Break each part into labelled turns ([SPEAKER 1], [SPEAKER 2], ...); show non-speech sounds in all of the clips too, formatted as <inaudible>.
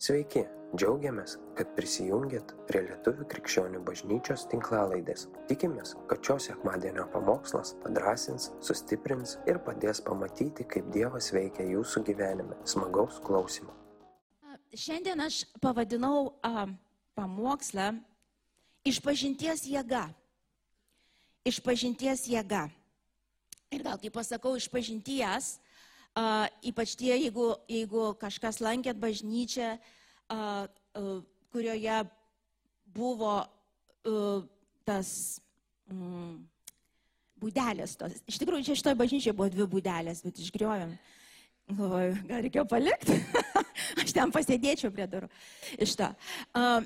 [SPEAKER 1] Sveiki, džiaugiamės, kad prisijungiat prie Lietuvių krikščionių bažnyčios tinklalaidės. Tikimės, kad šios sekmadienio pamokslas padrasins, sustiprins ir padės pamatyti, kaip Dievas veikia jūsų gyvenime. Smagaus klausimų.
[SPEAKER 2] Šiandien aš pavadinau a, pamokslą Išpažinties jėga. Išpažinties jėga. Ir gal kai pasakau išpažinties, a, ypač tie, jeigu, jeigu kažkas lankėt bažnyčią, a, a, kurioje buvo tas mm, būdelės. Tos. Iš tikrųjų, čia šitoje bažnyčioje buvo dvi būdelės, bet išgriovėm. Galvoju, gal reikėjo palikti. <laughs> Aš ten pasėdėčiau prie durų. Iš to. Uh,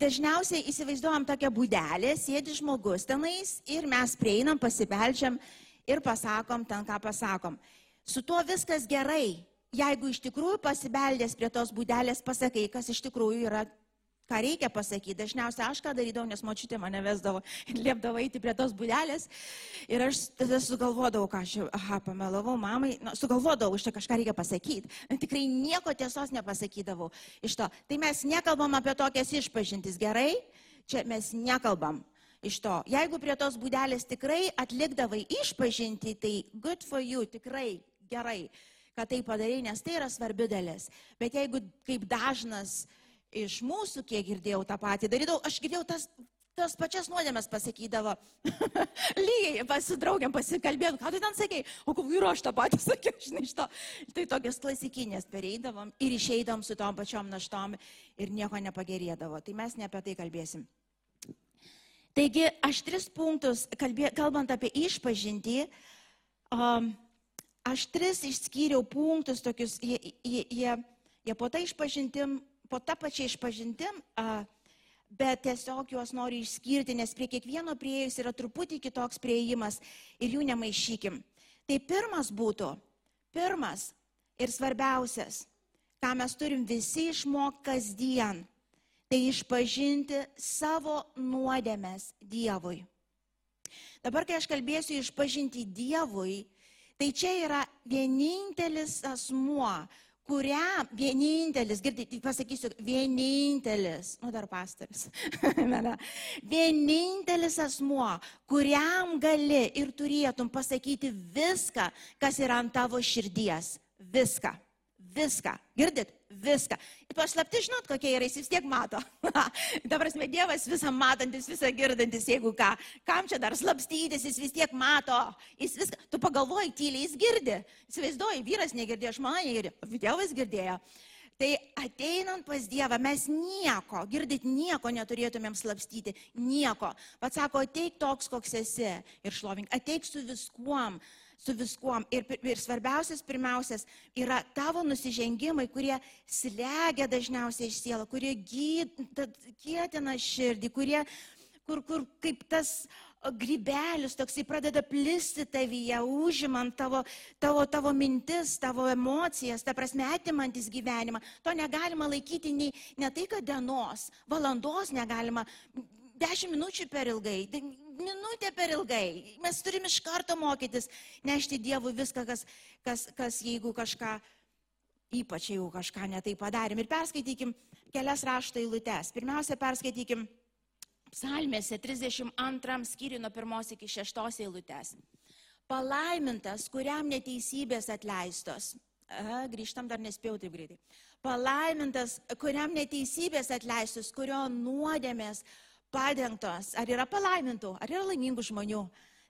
[SPEAKER 2] dažniausiai įsivaizduojam tokią būdelę, sėdi žmogus tenais ir mes prieinam, pasibeldžiam ir pasakom ten, ką pasakom. Su tuo viskas gerai, jeigu iš tikrųjų pasibeldęs prie tos būdelės pasakai, kas iš tikrųjų yra ką reikia pasakyti. Dažniausiai aš ką darydavau, nes močiutė mane vesdavo ir liepdavo eiti prie tos būdelės. Ir aš tada sugalvodavau, ką aš, aha, pamelavau mamai, nu, sugalvodavau, iš čia kažką reikia pasakyti. Tikrai nieko tiesos nepasakydavau iš to. Tai mes nekalbam apie tokias išpažintis. Gerai, čia mes nekalbam. Iš to, jeigu prie tos būdelės tikrai atlikdavai išpažinti, tai good for you, tikrai gerai, kad tai padarai, nes tai yra svarbi dalis. Bet jeigu kaip dažnas iš mūsų, kiek girdėjau tą patį darydavau, aš girdėjau tas, tas pačias nuodėmės pasakydavo. <laughs> Lygiai pasidraugiam, pasikalbėjom, ką tu ten sakei, o kur ir aš tą patį sakiau, žinai, iš to. Tai tokias klasikinės pereidavom ir išeidom su tom pačiom naštom ir nieko nepagerėdavo. Tai mes ne apie tai kalbėsim. Taigi, aš tris punktus, kalbė, kalbant apie išpažinti, um, aš tris išskyriau punktus tokius, jie, jie, jie, jie po tai išpažintim po tą pačią išpažintim, bet tiesiog juos noriu išskirti, nes prie kiekvieno prieėjus yra truputį kitoks prieimas ir jų nemaišykim. Tai pirmas būtų, pirmas ir svarbiausias, ką mes turim visi išmokti kasdien, tai išpažinti savo nuodėmės Dievui. Dabar, kai aš kalbėsiu išpažinti Dievui, tai čia yra vienintelis asmuo, kuriam vienintelis, girdite, pasakysiu, vienintelis, nu dar pastaris, <laughs> vienintelis asmuo, kuriam gali ir turėtum pasakyti viską, kas yra ant tavo širdies. Viską. Viską. Girdit? Viską. Ir paslapti, žinot, kokie yra, jis vis tiek mato. <laughs> Dabar mes Dievas visą matantis, visą girdantis, jeigu ką. Kam čia dar slapstytis, jis vis tiek mato. Jis viską, tu pagalvoji, tyliai jis girdi. Įsivaizduoji, vyras negirdėjo, žmona negirdėjo, Dievas girdėjo. Tai ateinant pas Dievą mes nieko, girdit, nieko neturėtumėm slapstyti, nieko. Pats sako, ateik toks, koks esi ir šlovink, ateik su viskuom su viskuom. Ir, ir svarbiausias, pirmiausias, yra tavo nusižengimai, kurie slegia dažniausiai iš sielo, kurie gėtina širdį, kurie, kur, kur kaip tas grybelis toksai pradeda plisti tavyje, užimant tavo, tavo, tavo mintis, tavo emocijas, ta prasme, atimantis gyvenimą. To negalima laikyti nei, ne tai, kad dienos, valandos negalima, dešimt minučių per ilgai, minutė per ilgai. Mes turime iš karto mokytis nešti Dievui viską, kas, kas, kas jeigu kažką, ypač jeigu kažką netai padarėm. Ir perskaitykim kelias rašto eilutes. Pirmiausia, perskaitykim psalmėse 32 skyriui nuo pirmos iki šeštos eilutės. Palaimintas, kuriam neteisybės atleistos. Aha, grįžtam dar nespėjau taip greitai. Palaimintas, kuriam neteisybės atleistos, kurio nuodėmės padengtos. Ar yra palaimintų, ar yra laimingų žmonių?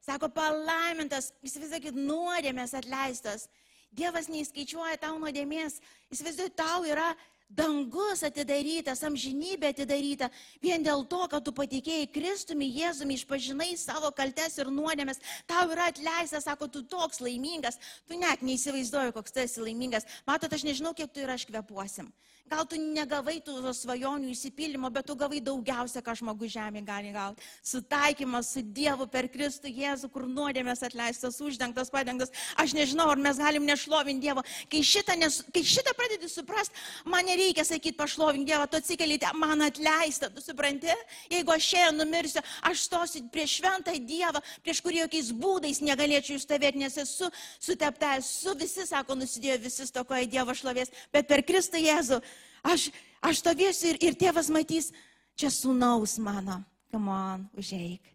[SPEAKER 2] Sako, palaimintas, įsivaizduokit, nuodėmės atleistos. Dievas neįskaičiuoja tau nuodėmės. Įsivaizduokit, tau yra dangus atidarytas, amžinybė atidaryta, vien dėl to, kad tu patikėjai Kristumi, Jėzumi, išpažinai savo kaltes ir nuodėmės, tau yra atleistas, sako, tu toks laimingas, tu net neįsivaizduoji, koks tu esi laimingas. Matot, aš nežinau, kiek tu ir aš kvepuosim. Gal tu negavai tų svajonių įsipildymo, bet tu gavai daugiausia, ką žmogus žemė gali gauti. Sutaikymas su Dievu per Kristų Jėzų, kur nuodėmės atleistas, uždengtas, padengtas. Aš nežinau, ar mes galim nešlovinti Dievo. Kai šitą, nes, kai šitą pradedi suprasti, man nereikia sakyti pašlovink Dievą, tu atsikelite, man atleista, tu supranti? Jeigu aš šiandien numirsiu, aš stosiu prieš šventą Dievą, prieš kurį jokiais būdais negalėčiau išstovėti, nes esu sutepta, esu visi, sako, nusidėjo visi stokoja Dievo šlovės, bet per Kristų Jėzų aš, Aš stovėsiu ir, ir tėvas matys, čia sūnaus mano, come on, užeik.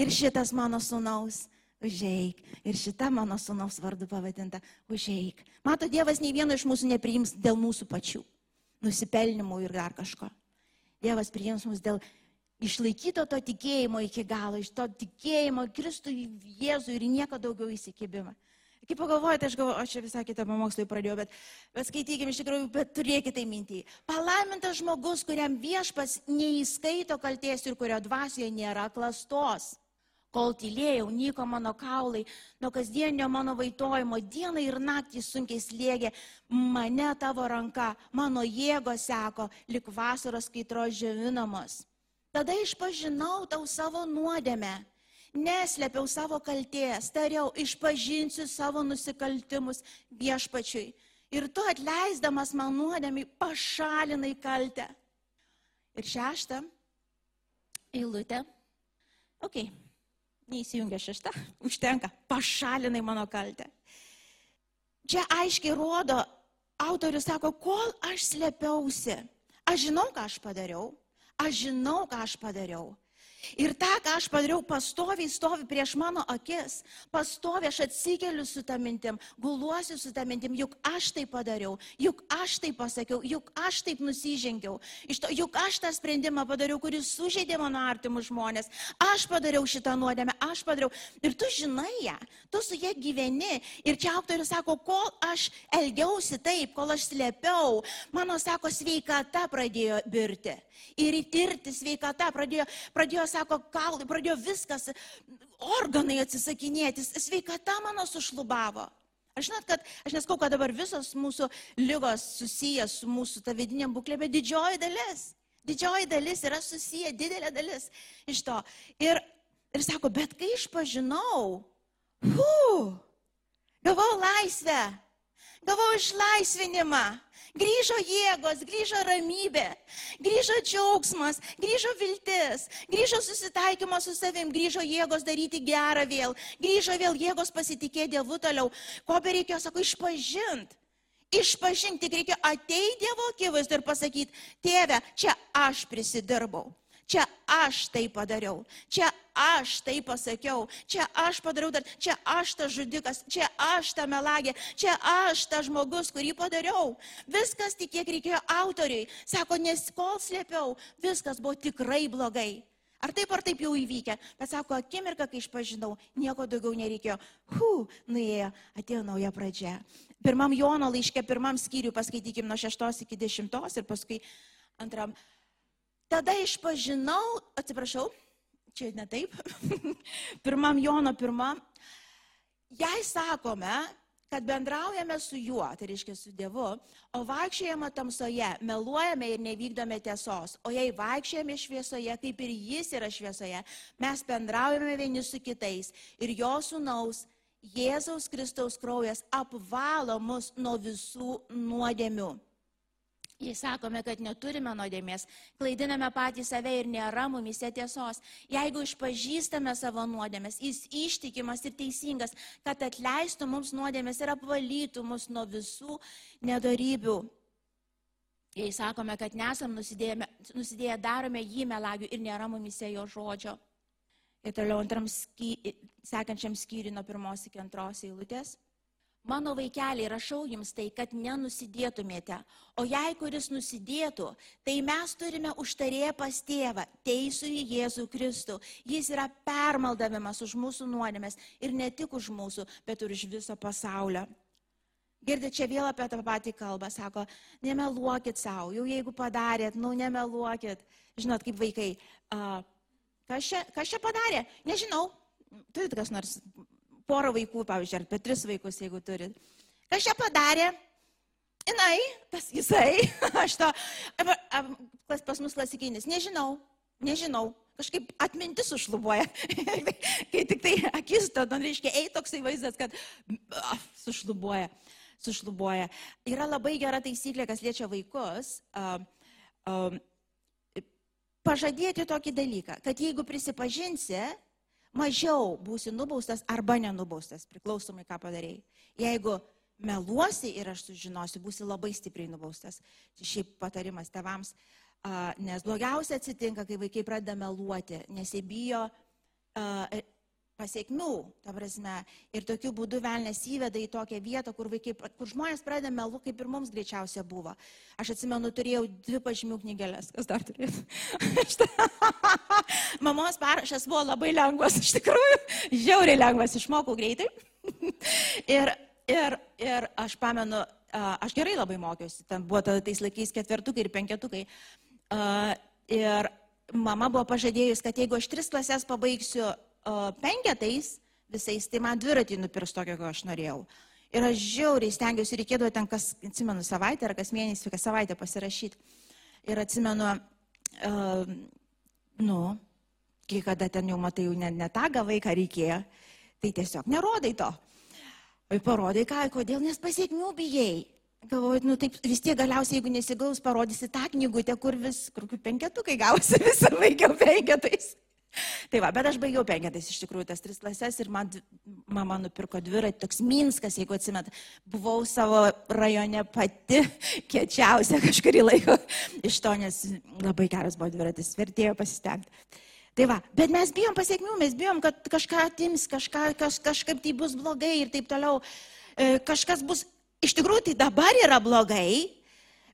[SPEAKER 2] Ir šitas mano sūnaus, užeik. Ir šita mano sūnaus vardu pavadinta, užeik. Mato, Dievas nei vieno iš mūsų nepriims dėl mūsų pačių nusipelnimų ir dar kažko. Dievas priims mus dėl išlaikyto to tikėjimo iki galo, iš to tikėjimo Kristui, Jėzui ir nieko daugiau įsikibimą. Kaip pagalvojate, aš galvoju, aš čia visą kitą pamokslą pradėjau, bet, bet skaitykime iš tikrųjų, bet turėkite tai mintį. Palaimintas žmogus, kuriam viešpas neįskaito kalties ir kurio dvasioje nėra klastos. Kol tylėjau, nyko mano kaulai, nuo kasdienio mano vaitojimo, dieną ir naktį sunkiai slėgė, mane tavo ranka, mano jėgos seko, lik vasaros kaitros ževinamos. Tada išpažinau tau savo nuodėmę Neslėpiau savo kalties, tariau, išpažinsiu savo nusikaltimus viešpačiui. Ir tu atleisdamas man nuodėmį pašalinai kaltę. Ir šeštą eilutę. Ok, neįsijungia šešta, <laughs> užtenka, pašalinai mano kaltę. Čia aiškiai rodo, autorius sako, kol aš slėpiausi, aš žinau, ką aš padariau, aš žinau, ką aš padariau. Ir tą, ką aš padariau, pastoviai stovi prieš mano akis, pastoviai aš atsikeliu su tą mintim, guluosiu su tą mintim, juk aš tai padariau, juk aš tai pasakiau, juk aš taip nusižengiau, to, juk aš tą sprendimą padariau, kuris sužeidė mano artimus žmonės, aš padariau šitą nuodėmę, aš padariau. Ir tu žinai ją, tu su ją gyveni. Ir čia autorius sako, kol aš elgiausi taip, kol aš slėpiau, mano, sako, sveikata pradėjo birti. Ir įtirti sveikata pradėjo, pradėjo sako, kaulai, pradėjo viskas, organai atsisakinėtis, sveikata mano sušlubavo. Aš žinot, kad aš neskau, kad dabar visos mūsų lygos susijęs su mūsų ta vidinė būklė, bet didžioji dalis, didžioji dalis yra susiję, didelė dalis iš to. Ir, ir sako, bet kai išpažinau, hu, gavau laisvę, gavau išlaisvinimą, Grįžo jėgos, grįžo ramybė, grįžo džiaugsmas, grįžo viltis, grįžo susitaikymas su savim, grįžo jėgos daryti gerą vėl, grįžo vėl jėgos pasitikėti Dievu toliau. Ko bereikėjo, sako, išpažinti. Išpažinti, tik reikia ateiti Dievo akivaizdu ir pasakyti, tėve, čia aš prisidirbau. Čia aš tai padariau, čia aš tai pasakiau, čia aš padariau, dar, čia aš tas žudikas, čia aš ta melagė, čia aš tas žmogus, kurį padariau. Viskas tik kiek reikėjo autoriui. Sako, nes kol slėpiau, viskas buvo tikrai blogai. Ar taip ar taip jau įvykę, bet sako, akimirką, kai išpažinau, nieko daugiau nereikėjo. Hu, nuėjo, atėjo nauja pradžia. Pirmam Jono laiškė, pirmam skyriui paskaitykim nuo 6 iki 10 ir paskui antram Tada išpažinau, atsiprašau, čia ne taip, <laughs> pirmam Jono pirmam, jei sakome, kad bendraujame su juo, tai reiškia su Dievu, o vaikščiojame tamsoje, meluojame ir nevykdome tiesos, o jei vaikščiojame šviesoje, kaip ir jis yra šviesoje, mes bendraujame vieni su kitais ir jo sūnaus Jėzaus Kristaus kraujas apvalo mus nuo visų nuodėmių. Jei sakome, kad neturime nuodėmės, klaidiname patį save ir nėra mumise tiesos. Jeigu išpažįstame savo nuodėmės, jis ištikimas ir teisingas, kad atleistų mums nuodėmės ir apvalytų mus nuo visų nedarybių. Jei sakome, kad nesam nusidėję, nusidėję darome jį melagių ir nėra mumise jo žodžio. Ir toliau antram sky, sekančiam skyriui nuo pirmos iki antros eilutės. Mano vaikeliai, rašau jums tai, kad nenusidėtumėte. O jei kuris nusidėtų, tai mes turime užtarėję pas tėvą, teisų į Jėzų Kristų. Jis yra permaldavimas už mūsų nuodėmės ir ne tik už mūsų, bet ir už viso pasaulio. Girdite, čia vėl apie tą patį kalbą, sako, nemeluokit savo, jau jeigu padarėt, nu nemeluokit. Žinot, kaip vaikai, uh, kas, čia, kas čia padarė? Nežinau, turit kas nors porą vaikų, pavyzdžiui, ar apie tris vaikus, jeigu turit. Kas čia padarė? Jinai, tas jisai, <laughs> aš to, pas mus klasikinis, nežinau, nežinau, kažkaip atmintis užšlubuoja. <laughs> Kai tik tai akis, tada, reiškia, ei toksai vaizdas, kad oh, sušlubuoja, sušlubuoja. Yra labai gera taisyklė, kas liečia vaikus. Uh, uh, pažadėti tokį dalyką, kad jeigu prisipažinsi, mažiau būsi nubaustas arba nenubaustas, priklausomai ką padarėjai. Jeigu meluosi ir aš sužinosiu, būsi labai stipriai nubaustas. Šiaip patarimas tevams, nes blogiausia atsitinka, kai vaikai pradeda meluoti, nes jie bijo pasiekmių, ta prasme, ir tokiu būdu velnės įveda į tokią vietą, kur, vaikai, kur žmonės pradeda melu, kaip ir mums greičiausia buvo. Aš atsimenu, turėjau dvi pažymių knygelės, kas dar turėtų. <laughs> <laughs> Mamos parašas buvo labai lengvas, iš tikrųjų, žiauriai lengvas, išmokau greitai. <laughs> ir, ir, ir aš pamenu, aš gerai labai mokiausi, ten buvo tais laikais ketvirtukai ir penketukai. Ir mama buvo pažadėjus, kad jeigu aš tris klasės pabaigsiu penketais visais, tai man dviratį nupirks tokio, ko aš norėjau. Ir aš žiauriai stengiausi, reikėdavo ten kas, atsimenu, savaitę ar kas mėnesį, kas savaitę pasirašyti. Ir atsimenu, uh, nu, kai kada ten jau matai, jau ne, ne tą gavai, ką reikėjo, tai tiesiog nerodai to. O parodai ką, kodėl, nes pasiekmių bijai. Galvoju, nu taip vis tiek galiausiai, jeigu nesigaus, parodysi tą knygutę, kur vis, kur penketukai gausi, visą baigiau penketais. <laughs> Tai va, bet aš baigiau penketais iš tikrųjų tas tris klases ir man mama nupirko dviratį, toks Minskas, jeigu atsimet, buvau savo rajone pati <laughs> kiečiausia kažkurį laiką <laughs> iš to, nes labai geras buvo dviratis, vertėjo pasistengti. Tai va, bet mes bijom pasiekmių, mes bijom, kad kažką atims, kažką, kaž, kažkaip tai bus blogai ir taip toliau. E, kažkas bus, iš tikrųjų tai dabar yra blogai,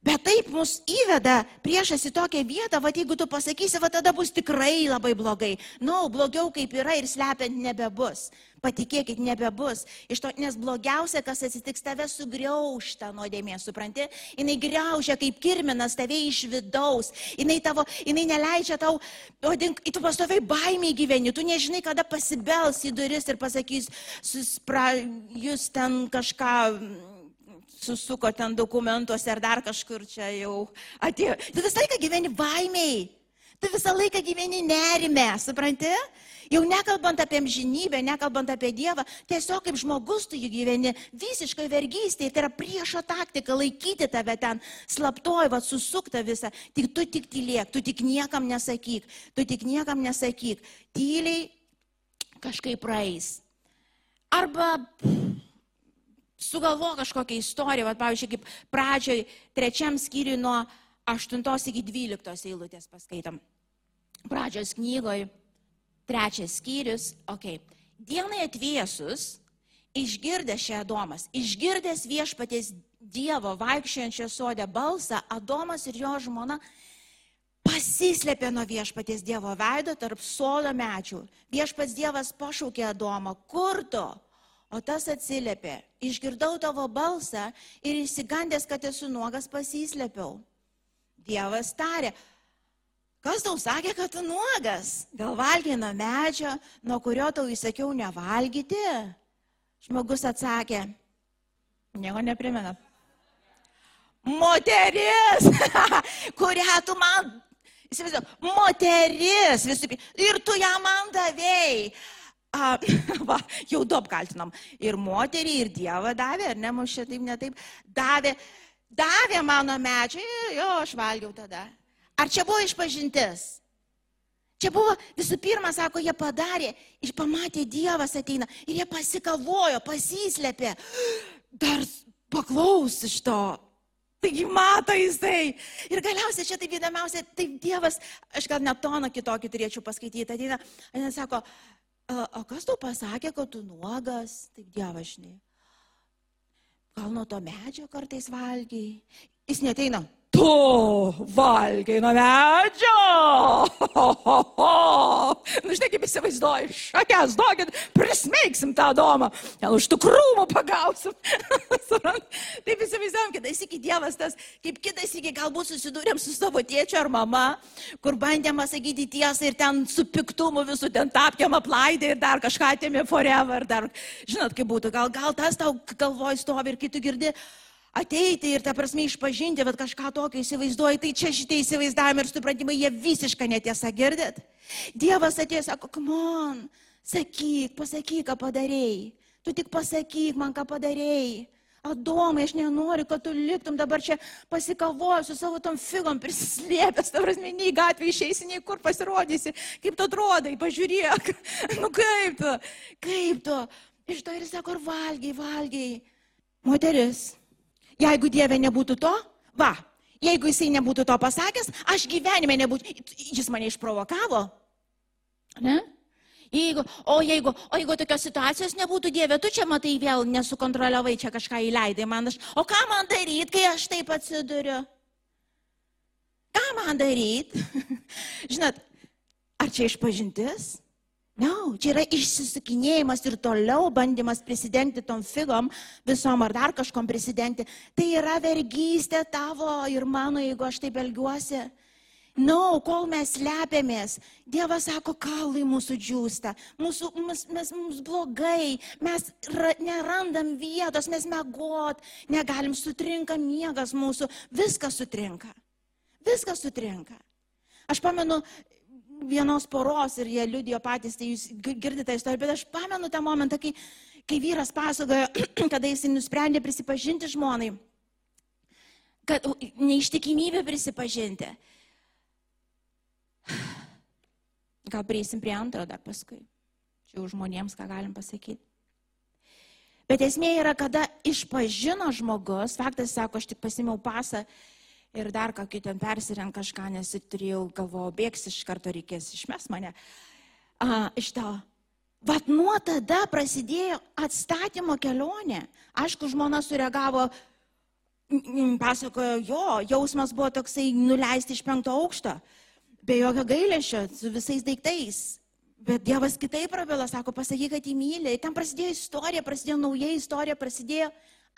[SPEAKER 2] Bet taip mus įveda priešas į tokią vietą, va jeigu tu pasakysi, va tada bus tikrai labai blogai. Na, no, blogiau kaip yra ir slepiant nebebus. Patikėkit, nebebus. Iš to, nes blogiausia, kas atsitiks, tave sugriaužta nuodėmė, supranti? Jis greužia kaip kirminas tave iš vidaus. Jis tavo, jinai neleidžia tau, o dink, tu pastoviai baimiai gyveni, tu nežinai, kada pasibels į duris ir pasakys, suspra, jūs ten kažką susuko ten dokumentuose ar dar kažkur čia jau atėjo. Tu visą laiką gyveni baimiai. Tu visą laiką gyveni nerime, supranti? Jau nekalbant apie amžinybę, nekalbant apie Dievą, tiesiog kaip žmogus tu jį gyveni visiškai vergystėje, tai yra priešo taktika laikyti tave ten slaptoj, va susukta visą. Tik tu tik tylėk, tu tik niekam nesakyk, tu tik niekam nesakyk. Tyliai kažkaip praeis. Arba sugalvo kažkokią istoriją, va, pavyzdžiui, kaip pradžioj trečiam skyriui nuo 8 iki 12 eilutės paskaitom. Pradžios knygoje trečias skyrius. Okay. Dienai atviesus, išgirdęs šią Adomas, išgirdęs viešpaties Dievo vaikščiojančio sodė balsą, Adomas ir jo žmona pasislėpė nuo viešpaties Dievo veido tarp sodo medžių. Viešpats Dievas pašaukė Adomą, kur tu? O tas atsiliepė, išgirdau tavo balsą ir įsigandęs, kad esu nuogas, pasislėpiau. Dievas tarė, kas tau sakė, kad tu nuogas? Gal valgiai nuo medžio, nuo kurio tau įsakiau nevalgyti? Žmogus atsakė, nieko neprimena. Moteris, <laughs> kurią tu man, įsivaizduoju, moteris visų pirma, ir tu ją man davėjai. A, <laughs> va, jau du apkaltinom. Ir moterį, ir Dievą davė, ar ne, mums čia taip netaip, davė, davė mano medžiai, jo, aš valgiau tada. Ar čia buvo išpažintis? Čia buvo visų pirma, sako, jie padarė, ir pamatė Dievas ateina, ir jie pasikavojo, pasislėpė. Dar paklaus iš to. Taigi mato jisai. Ir galiausiai čia taip įdomiausia, taip Dievas, aš gal net toną kitokį turėčiau paskaityti, ateina, ir sako, o kas tau pasakė, kad tu nuogas, taip dievažinai? Gal nuo to medžio kartais valgiai? Jis neteina, tu valgai nuo medžio. Ho, ho, ho. Nu, žinai, kaip įsivaizduoju, šakės, duokit, prismeigsim tą domą, ten už tų krūmų pagausim. <laughs> Taip įsivaizduojam, kitais iki Dievas tas, kaip kitais iki galbūt susidūrėm su savo tėčiu ar mama, kur bandėm sakyti tiesą ir ten su piktumu visų ten tapkėm aplaidė ir dar kažką atėmė forever, dar, žinot, kaip būtų, gal, gal tas tau galvoj stovi ir kitų girdi ateiti ir, ta prasme, išpažinti, bet kažką tokio įsivaizduoji, tai čia šitie įsivaizdavimai ir supratimai, jie visiškai netiesa, girdit? Dievas atėjo, sako, man, sakyk, pasakyk, ką padarėjai. Tu tik pasakyk man, ką padarėjai. Adomai, aš nenoriu, kad tu liktum dabar čia pasikavoju su savo tom figom prisislėpęs, ta prasme, nei gatvė išeisi, nei kur pasirodysi, kaip tu atrodai, pažiūrėk, <laughs> nu kaip tu, kaip tu. Iš to ir sako, ar valgiai, valgiai. moteris. Jeigu Dieve nebūtų to, va, jeigu jisai nebūtų to pasakęs, aš gyvenime nebūtų, jis mane išprovokavo. Ne? Jeigu, o, jeigu, o jeigu tokios situacijos nebūtų Dieve, tu čia matai vėl nesukontroliavai, čia kažką įleidai man, aš, o ką man daryti, kai aš taip atsiduriu? Ką man daryti? <laughs> Žinot, ar čia išpažintis? No, čia yra išsisukinėjimas ir toliau bandymas prisidengti tom figom, visom ar dar kažkom prisidengti. Tai yra vergystė tavo ir mano, jeigu aš taip elgiuosi. Na, no, kol mes slepiamės, Dievas sako, kaulai mūsų džiūsta, mūsų, mes, mes, mums blogai, mes ra, nerandam vietos, mes megot, negalim, sutrinka miegas mūsų, viskas sutrinka. Viskas sutrinka. Aš pamenu, vienos poros ir jie liudijo patys, tai jūs girdite istoriją, bet aš pamenu tą momentą, kai, kai vyras pasakojo, <clears throat> kada jis nusprendė prisipažinti žmonai, kad neištikimybė prisipažinti. <sighs> Gal prieisim prie antro dar paskui. Čia jau žmonėms, ką galim pasakyti. Bet esmė yra, kada išpažino žmogus, faktas sako, aš tik pasimiau pasą ir dar kokį ten persirent kažką, nes turėjau galvoju, bėgs iš karto reikės išmes mane. A, iš to. Vat nuo tada prasidėjo atstatymo kelionė. Aišku, žmona sureagavo, pasakojo, jo, jausmas buvo toksai nuleisti iš penkto aukšto, be jokio gailėšio, su visais daiktais. Bet Dievas kitaip prabilo, sako, pasakyk, kad jį myli. Ten prasidėjo istorija, prasidėjo nauja istorija, prasidėjo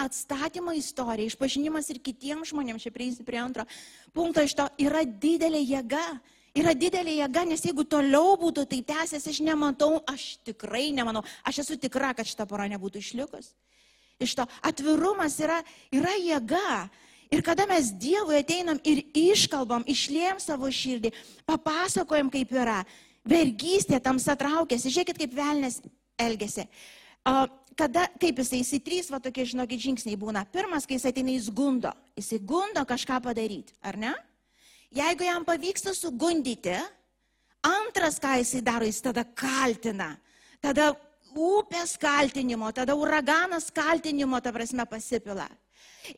[SPEAKER 2] atstatymo istorija, išpažinimas ir kitiems žmonėms, čia prieisi prie antro punkto, iš to yra didelė jėga. Yra didelė jėga, nes jeigu toliau būtų tai tęsęs, aš nematau, aš tikrai nemanau, aš esu tikra, kad šita pora nebūtų išlikus. Iš to atvirumas yra, yra jėga. Ir kada mes Dievui ateinam ir iškalbam, išlėjom savo širdį, papasakojam, kaip yra, vergystė tamsa traukėsi, žiūrėkit, kaip velnės elgesi. Uh, kada, kaip jisai, jisai trys, va tokie, žinokit, žingsniai būna. Pirmas, kai jis ateina, jis gundo. Jisai gundo kažką padaryti, ar ne? Jeigu jam pavyksta sugundyti, antras, ką jisai daro, jis tada kaltina. Tada upės kaltinimo, tada uraganas kaltinimo, ta prasme, pasipila.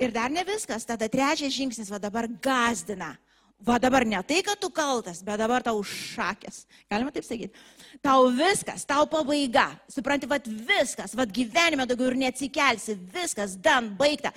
[SPEAKER 2] Ir dar ne viskas, tada trečias žingsnis, va dabar gazdina. Va dabar ne tai, kad tu kaltas, bet dabar tau šakės. Galima taip sakyti. Tau viskas, tau pabaiga. Supranti, vad viskas, vad gyvenime daugiau ir neatsikelsi. Viskas, dan, baigta.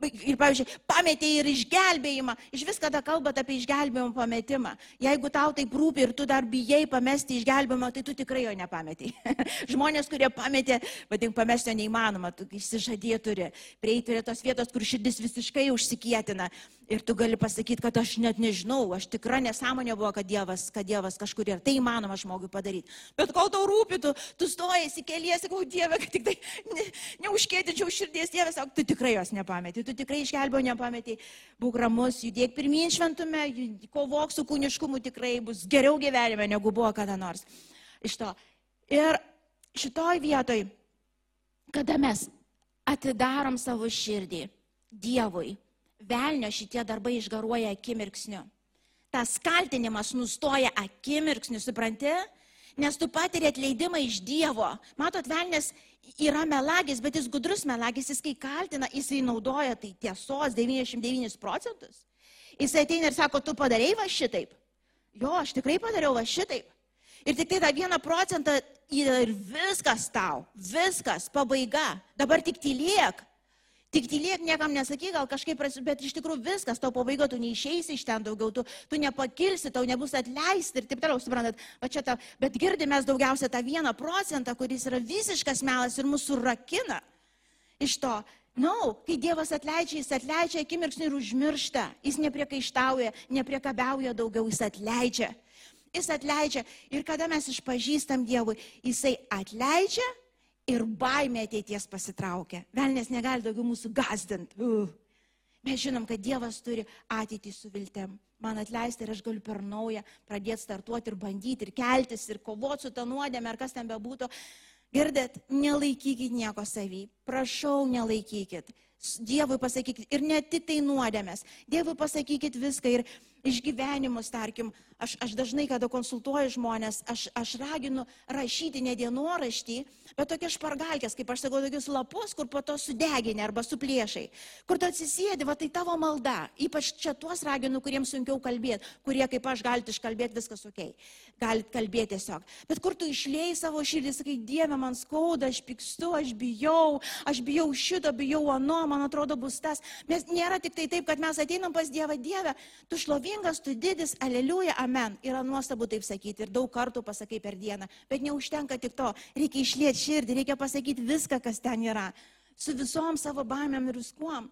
[SPEAKER 2] Ir, pavyzdžiui, pametė ir išgelbėjimą. Iš vis, kada kalbat apie išgelbėjimo pametimą. Jeigu tau taip rūpi ir tu dar bijai pamesti išgelbėjimą, tai tu tikrai jo nepametė. <laughs> Žmonės, kurie pametė, vadink, pamesti jo neįmanoma, tu išsižadė turi prieiti prie tos vietos, kur širdis visiškai užsikėtina. Ir tu gali pasakyti, kad aš net nežinau, aš tikra nesąmonė buvo, kad Dievas, kad Dievas kažkur yra. Tai įmanoma žmogui padaryti. Bet kol tau rūpi, tu, tu stojasi, keliesi, sakau, Dieve, kad tik tai ne, neužkėtinčiau širdies, Dievas, sako, tu tikrai jos nepametė tu tikrai išgelbėjo, nepametė, būk ramus, judėk pirmin šventume, kovok su kūniškumu tikrai bus geriau gyvenime, negu buvo kada nors. Iš to. Ir šitoj vietoj, kada mes atidarom savo širdį Dievui, velnio šitie darbai išgaruoja akimirksniu. Tas kaltinimas nustoja akimirksniu, supranti? Nes tu patiri atleidimą iš Dievo. Matot, velnės yra melagis, bet jis gudrus melagis, jis kai kaltina, jisai naudoja tai tiesos 99 procentus. Jis ateina ir sako, tu padarėjai va šitaip. Jo, aš tikrai padariau va šitaip. Ir tik tai tą vieną procentą ir viskas tau, viskas, pabaiga. Dabar tik tylėk. Tik tylėk, niekam nesakyk, gal kažkaip, bet iš tikrųjų viskas, tau pabaiga, tu neišeisi iš ten daugiau, tu, tu nepakilsi, tau nebus atleisti ir taip toliau, suprantat. Ta, bet girdime daugiausia tą vieną procentą, kuris yra visiškas melas ir mūsų rakina iš to. Na, no, kai Dievas atleidžia, jis atleidžia akimirksnį ir užmiršta. Jis nepriekaištauja, nepriekabiauja daugiau, jis atleidžia. Jis atleidžia. Ir kada mes išpažįstam Dievui, jisai atleidžia ir baimė ateities pasitraukia. Velnės negali daugiau mūsų gazdinti. Uh. Mes žinom, kad Dievas turi ateitį su viltim. Man atleisti ir aš galiu per naują pradėti startuoti ir bandyti ir keltis ir kovoti su tą nuodėmę ar kas ten bebūtų. Girdėt, nelaikykit nieko savy. Prašau, nelaikykit. Dievui pasakykit ir ne tik tai nuodėmės. Dievui pasakykit viską ir išgyvenimus, tarkim, aš, aš dažnai, kada konsultuoju žmonės, aš, aš raginu rašyti ne dienoraštį, bet tokias špargalkės, kaip aš sakau, tokius lapus, kur po to sudeginė arba suplėšai, kur tu atsisėdi, va tai tavo malda. Ypač čia tuos raginu, kuriems sunkiau kalbėti, kurie kaip aš galite iškalbėti, viskas ok. Galit kalbėti tiesiog. Bet kur tu išlėjai savo širdį, sakai, Dieve, man skauda, aš pykstu, aš bijau, aš bijau šito, bijau ano, man atrodo bus tas. Mes nėra tik tai taip, kad mes ateinam pas Dievą, Dieve, tu šlovingas, tu didis, aleliuja, amen. Yra nuostabu taip sakyti ir daug kartų pasakai per dieną. Bet neužtenka tik to. Reikia išlėti širdį, reikia pasakyti viską, kas ten yra. Su visom savo baimėm ir viskuom.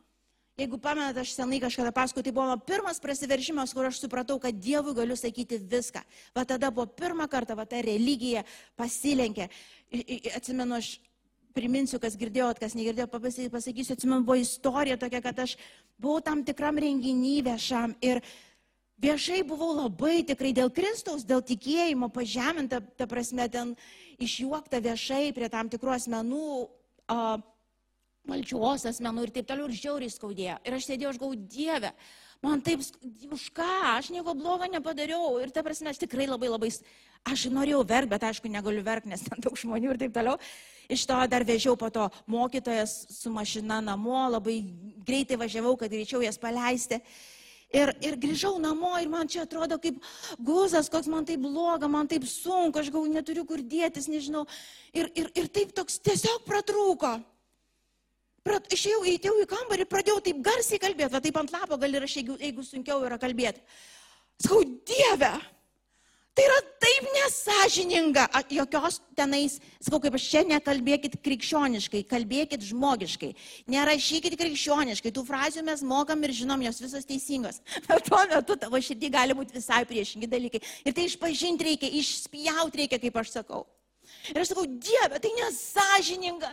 [SPEAKER 2] Jeigu pamenat, aš senai kažkada paskui, tai buvo pirmas prasiveržimas, kur aš supratau, kad Dievui galiu sakyti viską. Va tada buvo pirmą kartą, va ta religija pasilenkė. Atsimenu, aš priminsiu, kas girdėjot, kas negirdėjot, pasakysiu, atsimenu, buvo istorija tokia, kad aš buvau tam tikram renginį viešam ir viešai buvau labai tikrai dėl Kristaus, dėl tikėjimo pažeminta, ta prasme, ten išjuokta viešai prie tam tikrų asmenų. Uh, malčios asmenų ir taip toliau ir žiauriai skaudėjo. Ir aš sėdėjau, aš gau Dievę, man taip, už ką, aš nieko blogo nepadariau. Ir ta prasme, aš tikrai labai labai, aš norėjau verkti, bet aišku, negaliu verkti, nes ten daug žmonių ir taip toliau. Iš to dar vežiau po to mokytojas su mašina namo, labai greitai važiavau, kad greičiau jas paleisti. Ir, ir grįžau namo ir man čia atrodo kaip guzas, koks man taip bloga, man taip sunku, aš gal neturiu kur dėtis, nežinau. Ir, ir, ir taip toks tiesiog pratrūko išėjau, įtėjau į kambarį, pradėjau taip garsiai kalbėti, va taip ant lapo gali rašyti, jeigu, jeigu sunkiau yra kalbėti. Sakau, Dieve, tai yra taip nesažininga, jokios tenais, sakau, kaip aš čia nekalbėkit krikščioniškai, kalbėkit žmogiškai, nerašykit krikščioniškai, tų frazių mes mokam ir žinom, jos visos teisingos. <laughs> Bet tuo metu tavo širdį gali būti visai priešingi dalykai. Ir tai išpažinti reikia, išspjauti reikia, kaip aš sakau. Ir aš sakau, Dieve, tai nesažininga,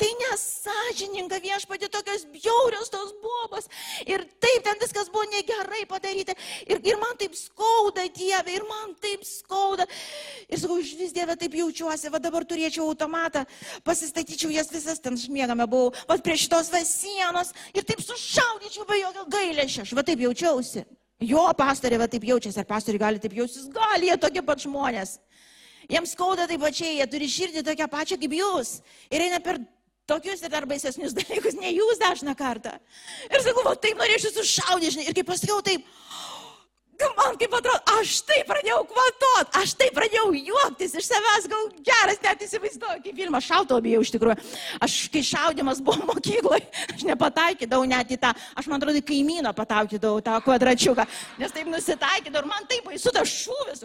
[SPEAKER 2] tai nesažininga viešpatė tokios bjaurios tos bobos. Ir taip, ten viskas buvo negerai padaryta. Ir, ir man taip skauda, Dieve, ir man taip skauda. Ir sakau, iš vis Dieve taip jaučiuosi, va dabar turėčiau automatą, pasistatyčiau jas visas, ten šmiegame buvau, va prie šitos vasienos ir taip sušaudyčiau be jokio gailėšio. Aš va taip jaučiausi. Jo pastorė va taip jaučiasi, ar pastoriai gali taip jaustis, gali jie tokie pat žmonės. Jiems skauda taip pačiai, jie turi širdį tokią pačią kaip jūs. Ir eina per tokius ir dar baisesnius dalykus, ne jūs dažną kartą. Ir sakau, va, taip norėčiau sušaudyti, žinai. Ir kai pasakiau taip, man kaip atrodo, aš taip pradėjau kvatot, aš taip pradėjau juoktis iš savęs, gal geras, net įsivaizduoju, kaip filmą šauto bijau iš tikrųjų. Aš, kai šaudimas buvo <laughs> mokykloje, aš nepataikydavau net į tą, aš man atrodo, kaimyną pataikydavau tą kvadračiuką, nes taip nusitaikydavau ir man taip baisu tas šūvis,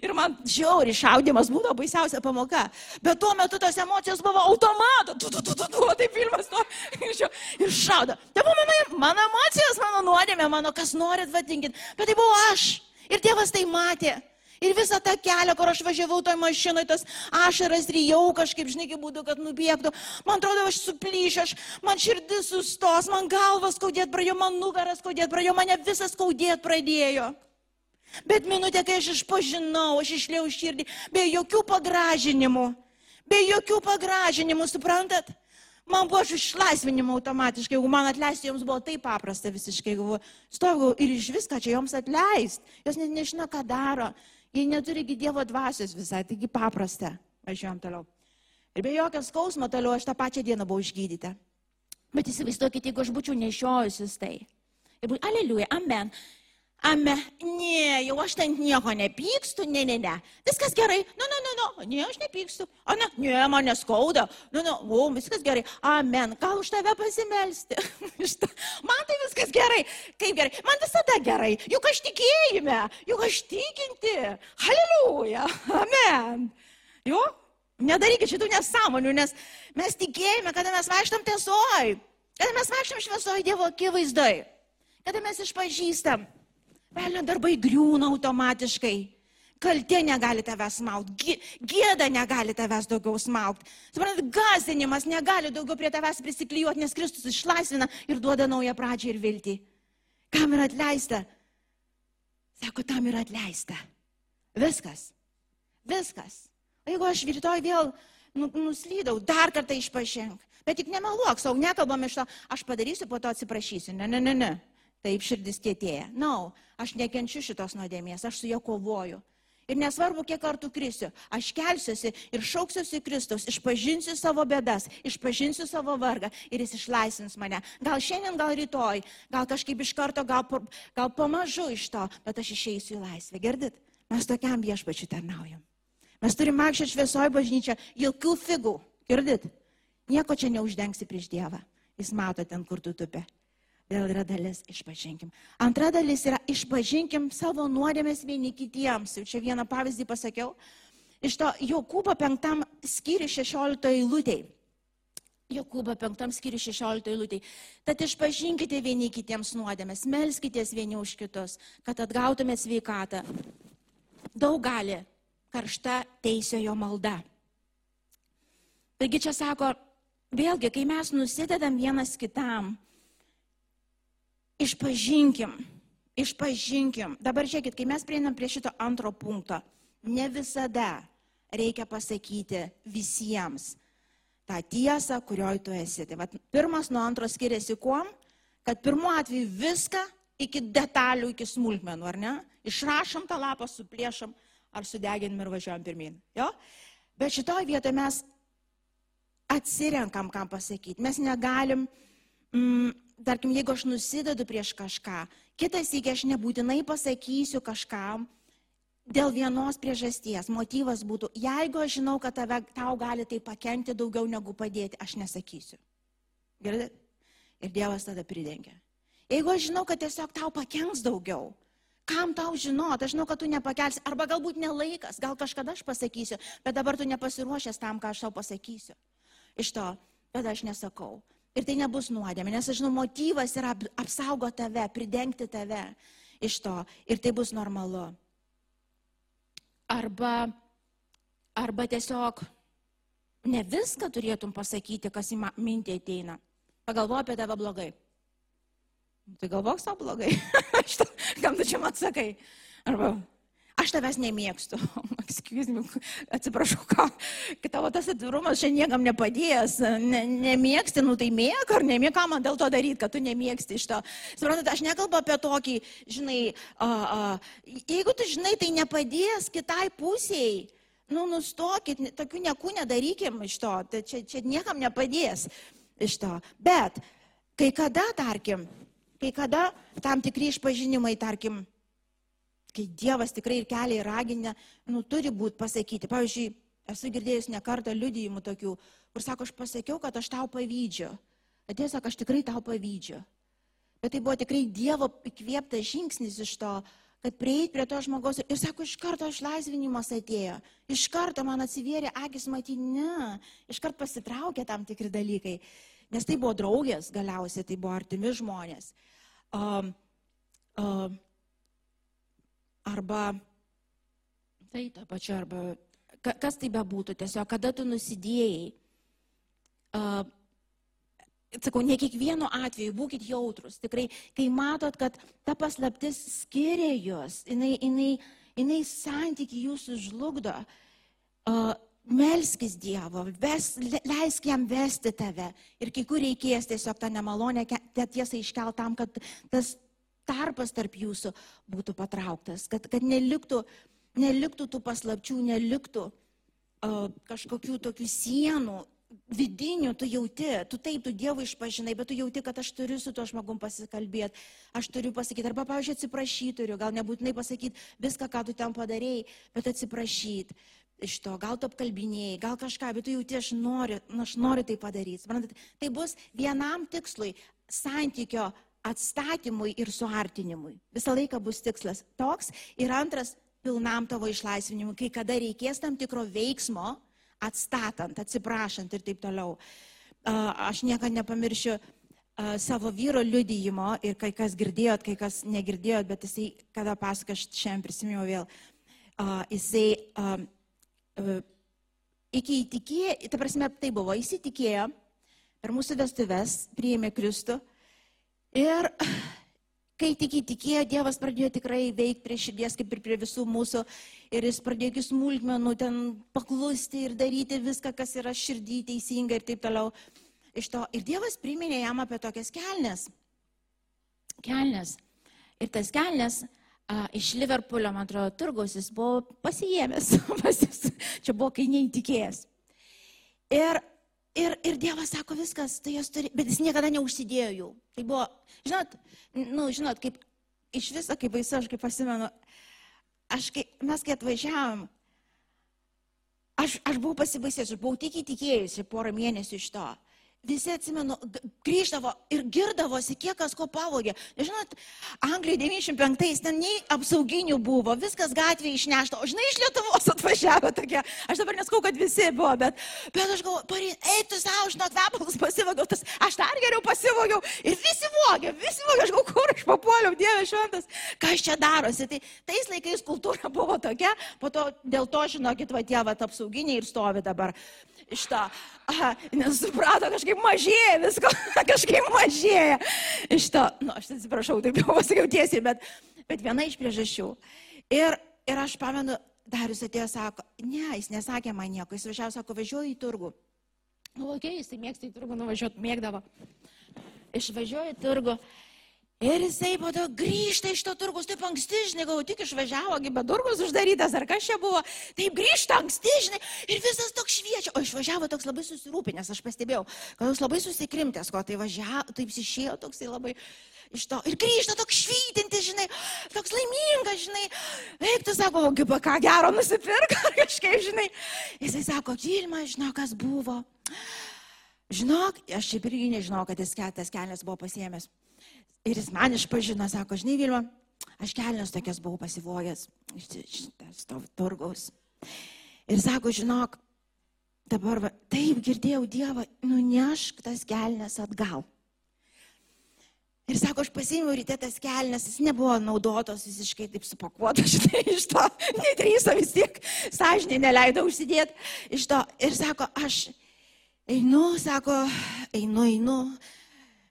[SPEAKER 2] ir man žiauri šaudimas būdavo baisiausia pamoka. Bet tuo metu tos emocijos buvo automato, tu, tu, tu, tu, tu, taip filmas, nu, <laughs> ir šaudo. Tai buvo mano, mano emocijos, mano nuodėmė, mano kas norit vadinkit, bet tai buvo aš. Ir tėvas tai matė. Ir visą tą kelią, kur aš važiavau toj mašinai, tas ašaras ryjau kažkaip, žinai, kaip būtų, kad nubėgtų. Man atrodo, aš suplyšiu, aš, man širdis sustos, man galvas skaudėt pradėjo, man nugaras skaudėt pradėjo, mane visas skaudėt pradėjo. Bet minutė, kai aš išpažinau, aš išliau širdį, be jokių pagražinimų, be jokių pagražinimų, suprantat? Man buvo išlaisvinimo automatiškai, jeigu man atleisti, joms buvo taip paprasta visiškai, galvoju, stoviu ir iš viską čia joms atleist, jos net nežino, ką daro, jie neturi Dievo dvasios visai, taigi paprasta, važiuojam toliau. Ir be jokio skausmo toliau aš tą pačią dieną buvau išgydyta. Bet įsivaizduokit, jeigu aš būčiau nešiojusis tai. Ir būtų, aleliuja, amen. Ame, ne, jau aš ten nieko nepykstu, ne, ne, ne. Viskas gerai, nu, nu, nu, nu, ne, aš nepykstu. O ne, ne, mane skauda, nu, nu, o, viskas gerai. Amen, gal už tave pasimelsti. <laughs> man tai viskas gerai. Kaip gerai, man visada gerai. Juk aš tikėjime, juk aš tikinti. Haleliuja, amen. Jo, nedarykit šitų nesąmonių, nes mes tikėjime, kada mes vaikštam tiesoj, kada mes vaikštam šviesoj Dievo akivaizdai, kada mes išpažįstam Velnio darbai griūna automatiškai. Kaltė negali tavęs smaugti, gėda negali tavęs daugiau smaugti. Suprantat, gazinimas negali daugiau prie tavęs prisiklijuoti, nes Kristus išlaisvina ir duoda naują pradžią ir viltį. Kam yra atleista? Sako, tam yra atleista. Viskas. Viskas. O jeigu aš rytoj vėl nu, nuslydau, dar kartą išpažink. Bet tik nemeluok savo, nekalbam iš to, aš padarysiu, po to atsiprašysiu. Ne, ne, ne, ne. Taip širdis kietėja. Na, no, aš nekenčiu šitos nuodėmės, aš su ja kovoju. Ir nesvarbu, kiek kartų krisiu, aš kelsiuosi ir šauksiuosi Kristus, išpažinsiu savo bėdas, išpažinsiu savo vargą ir jis išlaisvins mane. Gal šiandien, gal rytoj, gal kažkaip iš karto, gal, gal pamažu iš to, bet aš išeisiu į laisvę. Girdit? Mes tokiam viešpačiu tarnaujam. Mes turime makščią šviesoje bažnyčią, jokių figų. Girdit? Nieko čia neuždengsi prieš Dievą. Jis mato ten, kur tu tupi. Vėl yra dalis išpažinkim. Antra dalis yra išpažinkim savo nuodėmės vieni kitiems. Jau čia vieną pavyzdį pasakiau. Iš to Jokūbo penktam skyri 16 eilutėj. Jokūbo penktam skyri 16 eilutėj. Tad išpažinkite vieni kitiems nuodėmės, melskitės vieni už kitus, kad atgautumėte sveikatą. Daug gali karšta teisėjo malda. Taigi čia sako, vėlgi, kai mes nusidedam vienas kitam, Išpažinkim, išpažinkim. Dabar žiūrėkit, kai mes prieinam prie šito antro punkto, ne visada reikia pasakyti visiems tą tiesą, kurioje tu esi. Tai vat, pirmas nuo antro skiriasi kuom, kad pirmuo atveju viską iki detalių, iki smulkmenų, ar ne? Išrašom tą lapą, suplėšom ar sudeginim ir važiuojam pirmin. Jo? Bet šitoje vietoje mes atsirenkam, kam pasakyti. Mes negalim mm, tarkim, jeigu aš nusidedu prieš kažką, kitas įgi aš nebūtinai pasakysiu kažkam dėl vienos priežasties. Motyvas būtų, jeigu aš žinau, kad tave, tau gali tai pakenti daugiau negu padėti, aš nesakysiu. Girdit? Ir Dievas tada pridengia. Jeigu aš žinau, kad tiesiog tau pakenks daugiau, kam tau žinot, aš žinau, kad tu nepakelsi, arba galbūt nelaikas, gal kažkada aš pasakysiu, bet dabar tu nepasiruošęs tam, ką aš tau pasakysiu. Iš to, tada aš nesakau. Ir tai nebus nuodėmė, nes aš žinau, motyvas yra apsaugo tave, pridengti tave iš to. Ir tai bus normalu. Arba, arba tiesiog ne viską turėtum pasakyti, kas į mintį ateina. Pagalvo apie tave blogai. Tai galvok savo blogai. <laughs> Kam tu čia man sakai? Arba aš tavęs nemėgstu. <laughs> Me, atsiprašau, ką, kad tavo tas atvirumas šiandien niekam nepadės. Ne, nemėgsti, nu tai mėg ar nemėg, ką man dėl to daryti, kad tu nemėgsti iš to. Suprantate, aš nekalbu apie tokį, žinai, a, a, jeigu tu žinai, tai nepadės kitai pusiai. Nu, nustokit, tokių niekų nedarykim iš to, tai čia, čia niekam nepadės iš to. Bet kai kada, tarkim, kai kada tam tikri išpažinimai, tarkim, kai Dievas tikrai ir kelia ir raginę, nu, turi būti pasakyti. Pavyzdžiui, esu girdėjus ne kartą liudijimų tokių, kur sako, aš pasakiau, kad aš tau pavydžiu. Atėjo, sako, aš tikrai tau pavydžiu. Bet tai buvo tikrai Dievo įkvėptas žingsnis iš to, kad prieit prie to žmogaus ir sako, iš karto išlaisvinimas atėjo. Iš karto man atsivėrė akis matyti, ne, iš karto pasitraukė tam tikri dalykai. Nes tai buvo draugės galiausiai, tai buvo artimi žmonės. Um, um, arba tai ta pačia, arba kas tai bebūtų, tiesiog kada tu nusidėjai. Uh, sakau, ne kiekvienu atveju būkite jautrus. Tikrai, kai matot, kad ta paslaptis skiria jūs, jinai, jinai, jinai santyki jūsų žlugdo, uh, melskis Dievo, ves, leisk jam vesti tave. Ir kai kur reikės tiesiog tą nemalonę tiesą iškelt tam, kad tas tarpas tarp jūsų būtų patrauktas, kad, kad neliktų, neliktų tų paslapčių, neliktų uh, kažkokių tokių sienų vidinių, tu jauti, tu taip, tu Dievui išpažinai, bet tu jauti, kad aš turiu su to žmogum pasikalbėti, aš turiu pasakyti, arba, pavyzdžiui, atsiprašyti turiu, gal nebūtinai pasakyti viską, ką tu ten padarėjai, bet atsiprašyti iš to, gal tu apkalbinėjai, gal kažką, bet tu jauti, aš noriu, aš noriu tai padaryti. Tai bus vienam tikslui santykio atstatymui ir suartinimui. Visą laiką bus tikslas toks. Ir antras, pilnam tavo išlaisvinimui, kai kada reikės tam tikro veiksmo, atstatant, atsiprašant ir taip toliau. Aš niekada nepamiršiu savo vyro liudyjimo ir kai kas girdėjot, kai kas negirdėjot, bet jisai, kada pasako, aš šiandien prisiminiau vėl, jisai iki įtikėjo, ta prasme, tai buvo, įsitikėjo, per mūsų vestuves priėmė Kristų Ir kai tik įtikėjo, Dievas pradėjo tikrai veikti prie širdies, kaip ir prie visų mūsų. Ir jis pradėjo iki smulkmenų ten paklusti ir daryti viską, kas yra širdį teisinga ir taip toliau. Iš to. Ir Dievas priminė jam apie tokias kelnes. kelnes. Ir tas kelnes a, iš Liverpoolio, man atrodo, turgaus jis buvo pasijėmęs. <laughs> Čia buvo, kai neįtikėjęs. Ir, ir, ir Dievas sako viskas, tai jos turi, bet jis niekada neužsidėjo jų. Tai buvo, žinot, nu, žinot, kaip iš viso, kaip baisu, aš kaip pasimenu, aš kai, mes kai atvažiavam, aš, aš buvau pasibaisęs, aš buvau tik įtikėjusi porą mėnesių iš to visi atsimenu, grįždavo ir girdavosi, kiek kas ko pavogė. Žinot, Anglijoje 95-ais ten nei apsauginių buvo, viskas gatvėje išnešta, o žinai, iš Lietuvos atvažiavo tokie. Aš dabar neskau, kad visi buvo, bet, bet aš galvoju, eik tu savo, žinok, kvepalus pasivogiau, tas, aš dar geriau pasivogiau ir visi vogė, visi vogė, aš galvoju, kur aš papuoliau, Dieve šventas, kas čia darosi. Tai tais laikais kultūra <laughs> buvo tokia, po to dėl to, žinokit, va tie va apsauginiai ir stovi dabar iš to. Aha, nes suprato, kažkaip mažėja visko, <laughs> kažkaip mažėja. Iš to, nu, aš atsiprašau, taip jau pasakiau tiesiai, bet, bet viena iš priežasčių. Ir, ir aš pamenu, Darius atėjo, sako, ne, jis nesakė man nieko, jis važiavo, sako, važiuoju į turgų. Nu, okei, okay, jis mėgsta į turgų nuvažiuoti, mėgdavo. Išvažiuoju į turgų. Ir jisai po to grįžta iš to turgus, taip anksti, žinai, gal tik išvažiavo, bet turgus uždarytas, ar kas čia buvo, taip grįžta anksti, žinai, ir visas toks šviečia. O išvažiavo toks labai susirūpinęs, aš pastebėjau, kad jis labai susikrimtęs, ko tai važiavo, taip išėjo toksai labai iš to. Ir grįžta toks švytintis, žinai, toks laimingas, žinai. Eik, tu sako, kaip ką gero nusipirka, <laughs> kažkaip, žinai. Jisai sako, Gilma, žinau, kas buvo. Žinok, aš šiaip irgi nežinau, kad jis tas kelias buvo pasiemęs. Ir jis man išpažino, sako, žinai, Vilma, aš kelnes tokias buvau pasivogęs iš to turgaus. Ir sako, žinok, dabar va, taip girdėjau Dievą, nunešk tas kelnes atgal. Ir sako, aš pasiėmiau ryte tas kelnes, jis nebuvo naudotos visiškai taip supakuotos, <laughs> žinai, iš to, nedrįso vis tiek, sąžinė neleido užsidėti iš to. Ir sako, aš einu, sako, einu, einu,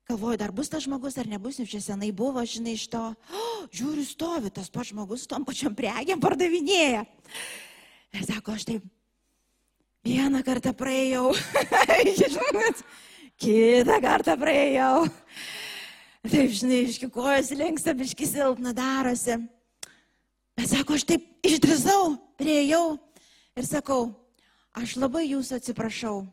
[SPEAKER 2] Galvoju, dar bus tas žmogus ar nebus, nes čia senai buvo, žinai, iš to, oh, <gasps> žiūriu, stovi tas pats žmogus, tom pačiam prekiam pardavinėja. Ir sako, aš taip vieną kartą praėjau, <laughs> žinot, kitą kartą praėjau. Taip, žinai, iški kojas lenksta, biški silpna darosi. Bet sako, aš taip išdrisau, prieėjau ir sakau, aš labai jūsų atsiprašau.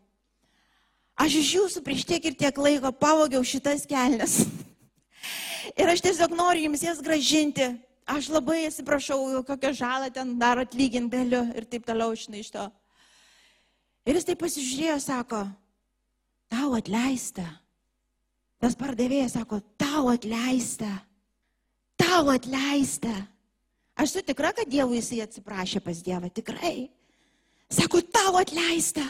[SPEAKER 2] Aš iš jūsų prieš tiek ir tiek laiko pavogiau šitas kelnes. <laughs> Ir aš tiesiog noriu jums jas gražinti. Aš labai atsiprašau, kokią žalą ten dar atlyginti galiu ir taip toliau žinai iš to. Ir jis taip pasižiūrėjo, sako, tau atleista. Tas pardavėjas sako, tau atleista. Tau atleista. Aš esu tikra, kad Dievui jisai atsiprašė pas Dievą, tikrai. Sako, tau atleista.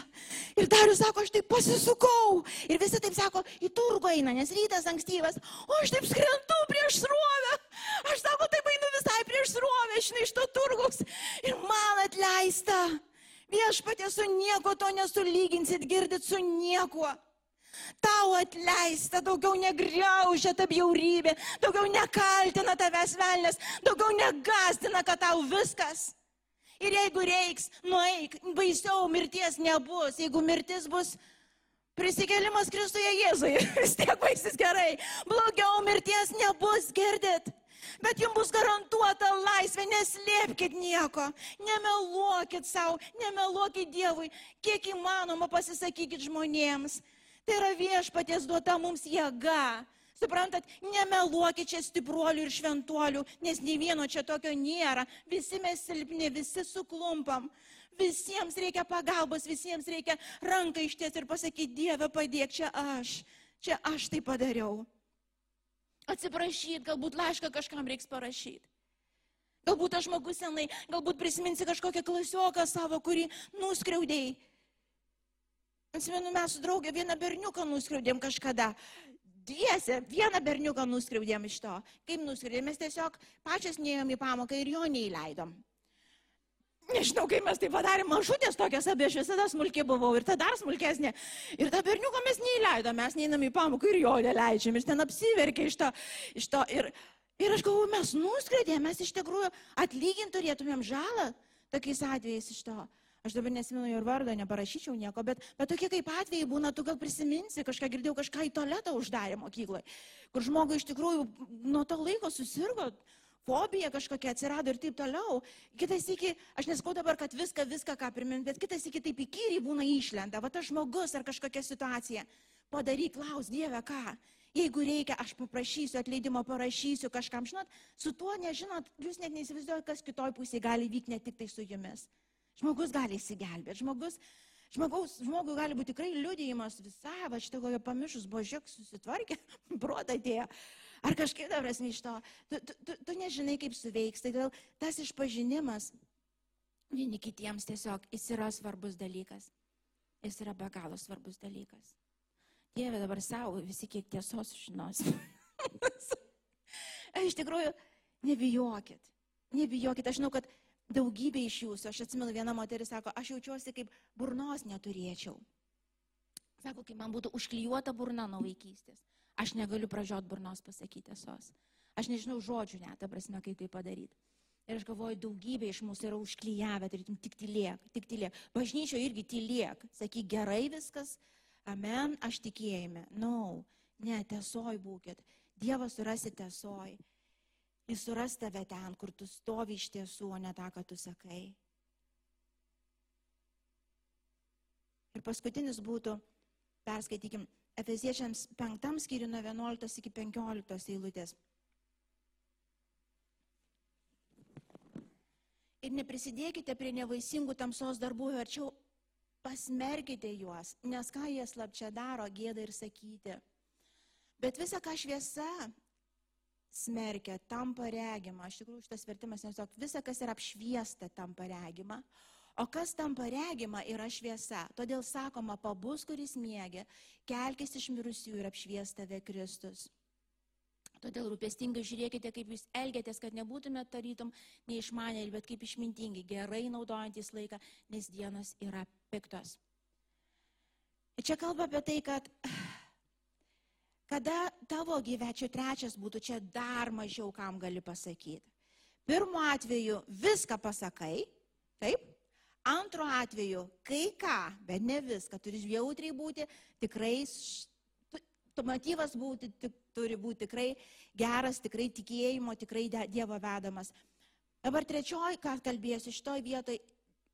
[SPEAKER 2] Ir Darius sako, aš taip pasisukau. Ir visi taip sako, į turgų eina, nes rytas ankstyvas. O aš taip skrendu prieš srovę. Aš sako, taip einu visai prieš srovę, žinai, iš to turgus. Ir man atleista. Viešpatė su nieko to nesulyginsit, girdit su niekuo. Tau atleista, daugiau negriaužia ta bjaurybė, daugiau nekaltina tavęs velnės, daugiau negazdina, kad tau viskas. Ir jeigu reiks, nueik, baisiau mirties nebus. Jeigu mirtis bus prisikelimas Kristuje Jėzui, <laughs> vis tiek baigsis gerai. Blogiau mirties nebus, girdit. Bet jums bus garantuota laisvė, neslėpkite nieko, nemeluokit savo, nemeluokit Dievui, kiek įmanoma pasisakykit žmonėms. Tai yra viešpaties duota mums jėga Suprantat, nemeluokit čia stipruolių ir šventuolių, nes nei vieno čia tokio nėra. Visi mes silpni, visi suklumpam. Visiems reikia pagalbos, visiems reikia ranką išties ir pasakyti, Dieve, padėk, čia aš, čia aš tai padariau. Atsiprašyt, galbūt laišką kažkam reiks parašyti. Galbūt aš žmogus senai, galbūt prisiminsi kažkokią klasioką savo, kurį nuskriaudėjai. Atsimenu, mes su draugė vieną berniuką nuskriaudėm kažkada. Dviese, vieną berniuką nuskriaudėm iš to. Kaip nuskriaudėm, mes tiesiog pačias neėjom į pamoką ir jo neįleidom. Nežinau, kaip mes tai padarėm, mažutės tokias abi, aš visada smulkiai buvau ir ta dar smulkesnė. Ir tą berniuką mes neįleidom, mes neįnam į pamoką ir jo neleidžiam. Ir ten apsiverkė iš to. Iš to ir, ir aš galvoju, mes nuskriaudėm, mes iš tikrųjų atlyginti turėtumėm žalą tokiais atvejais iš to. Aš dabar nesimenu jo vardo, neparašyčiau nieko, bet, bet tokie kaip atvejai būna, tu gal prisiminsi, kažką girdėjau, kažką į tualetą uždarė mokykloje, kur žmogui iš tikrųjų nuo to laiko susirgo, fobija kažkokia atsirado ir taip toliau. Kitas iki, aš neskau dabar, kad viską, viską ką primint, bet kitas iki taip įkyriai būna išlenda, va tas žmogus ar kažkokia situacija. Padaryk, klaus Dieve, ką. Jeigu reikia, aš paprašysiu atleidimo, parašysiu kažkam, žinot, su tuo nežinot, jūs net neįsivaizduojate, kas kitoj pusėje gali vykti ne tik tai su jumis. Žmogus gali įsigelbėti, žmogus, žmogaus, žmogui gali būti tikrai liūdėjimas visai, va šitą kokią pamišus božiek susitvarkė, <laughs> broda atėjo. Ar kažkaip dabar esmė iš to, tu, tu, tu, tu nežinai, kaip suveiks, tai todėl tas išpažinimas vieni kitiems tiesiog jis yra svarbus dalykas. Jis yra be galo svarbus dalykas. Dieve dabar savo, visi kiek tiesos žinos. <laughs> iš tikrųjų, nebijokit. Nebijokit, aš žinau, kad daugybė iš jūsų, aš atsimenu, viena moteris sako, aš jaučiuosi kaip burnos neturėčiau. Sako, kai man būtų užklijuota burna nuo vaikystės, aš negaliu pražiot burnos pasakyti tiesos. Aš nežinau žodžių net, ta prasme, kaip tai padaryti. Ir aš galvoju, daugybė iš mūsų yra užklyjavę, tai tik tylėk, tik tylėk. Bažnyčio irgi tylėk. Sakyk, gerai viskas, amen, aš tikėjime. Na, no, ne, tiesoj būkit. Dievas surasi tiesoj. Jis suras tave ten, kur tu stovi iš tiesų, o ne tą, ką tu sakai. Ir paskutinis būtų, perskaitykim, Efeziečiams 5 skyrių nuo 11 iki 15 eilutės. Ir neprisidėkite prie nevaisingų tamsos darbų, arčiau pasmerkite juos, nes ką jie slapčia daro, gėda ir sakyti. Bet visa, ką šviesa smerkia, tampa regima. Iš tikrųjų, šitas vertimas tiesiog visa, kas yra apšviesta, tampa regima. O kas tampa regima, yra šviesa. Todėl sakoma, pabus, kuris mėgia, kelkis iš mirusių ir apšvies tave Kristus. Todėl rūpestingai žiūrėkite, kaip jūs elgiatės, kad nebūtumėte tarytum neišmanėliai, bet kaip išmintingi, gerai naudojantis laiką, nes dienos yra piktos. Ir čia kalba apie tai, kad Kada tavo gyvenčio trečias būtų, čia dar mažiau kam gali pasakyti. Pirmu atveju viską pasakai, taip? Antru atveju kai ką, bet ne viską, turi jautriai būti, tikrai, tu motyvas būti, tik, turi būti tikrai geras, tikrai tikėjimo, tikrai Dievo vedamas. Dabar trečioji, ką kalbėsiu šitoj vietoj,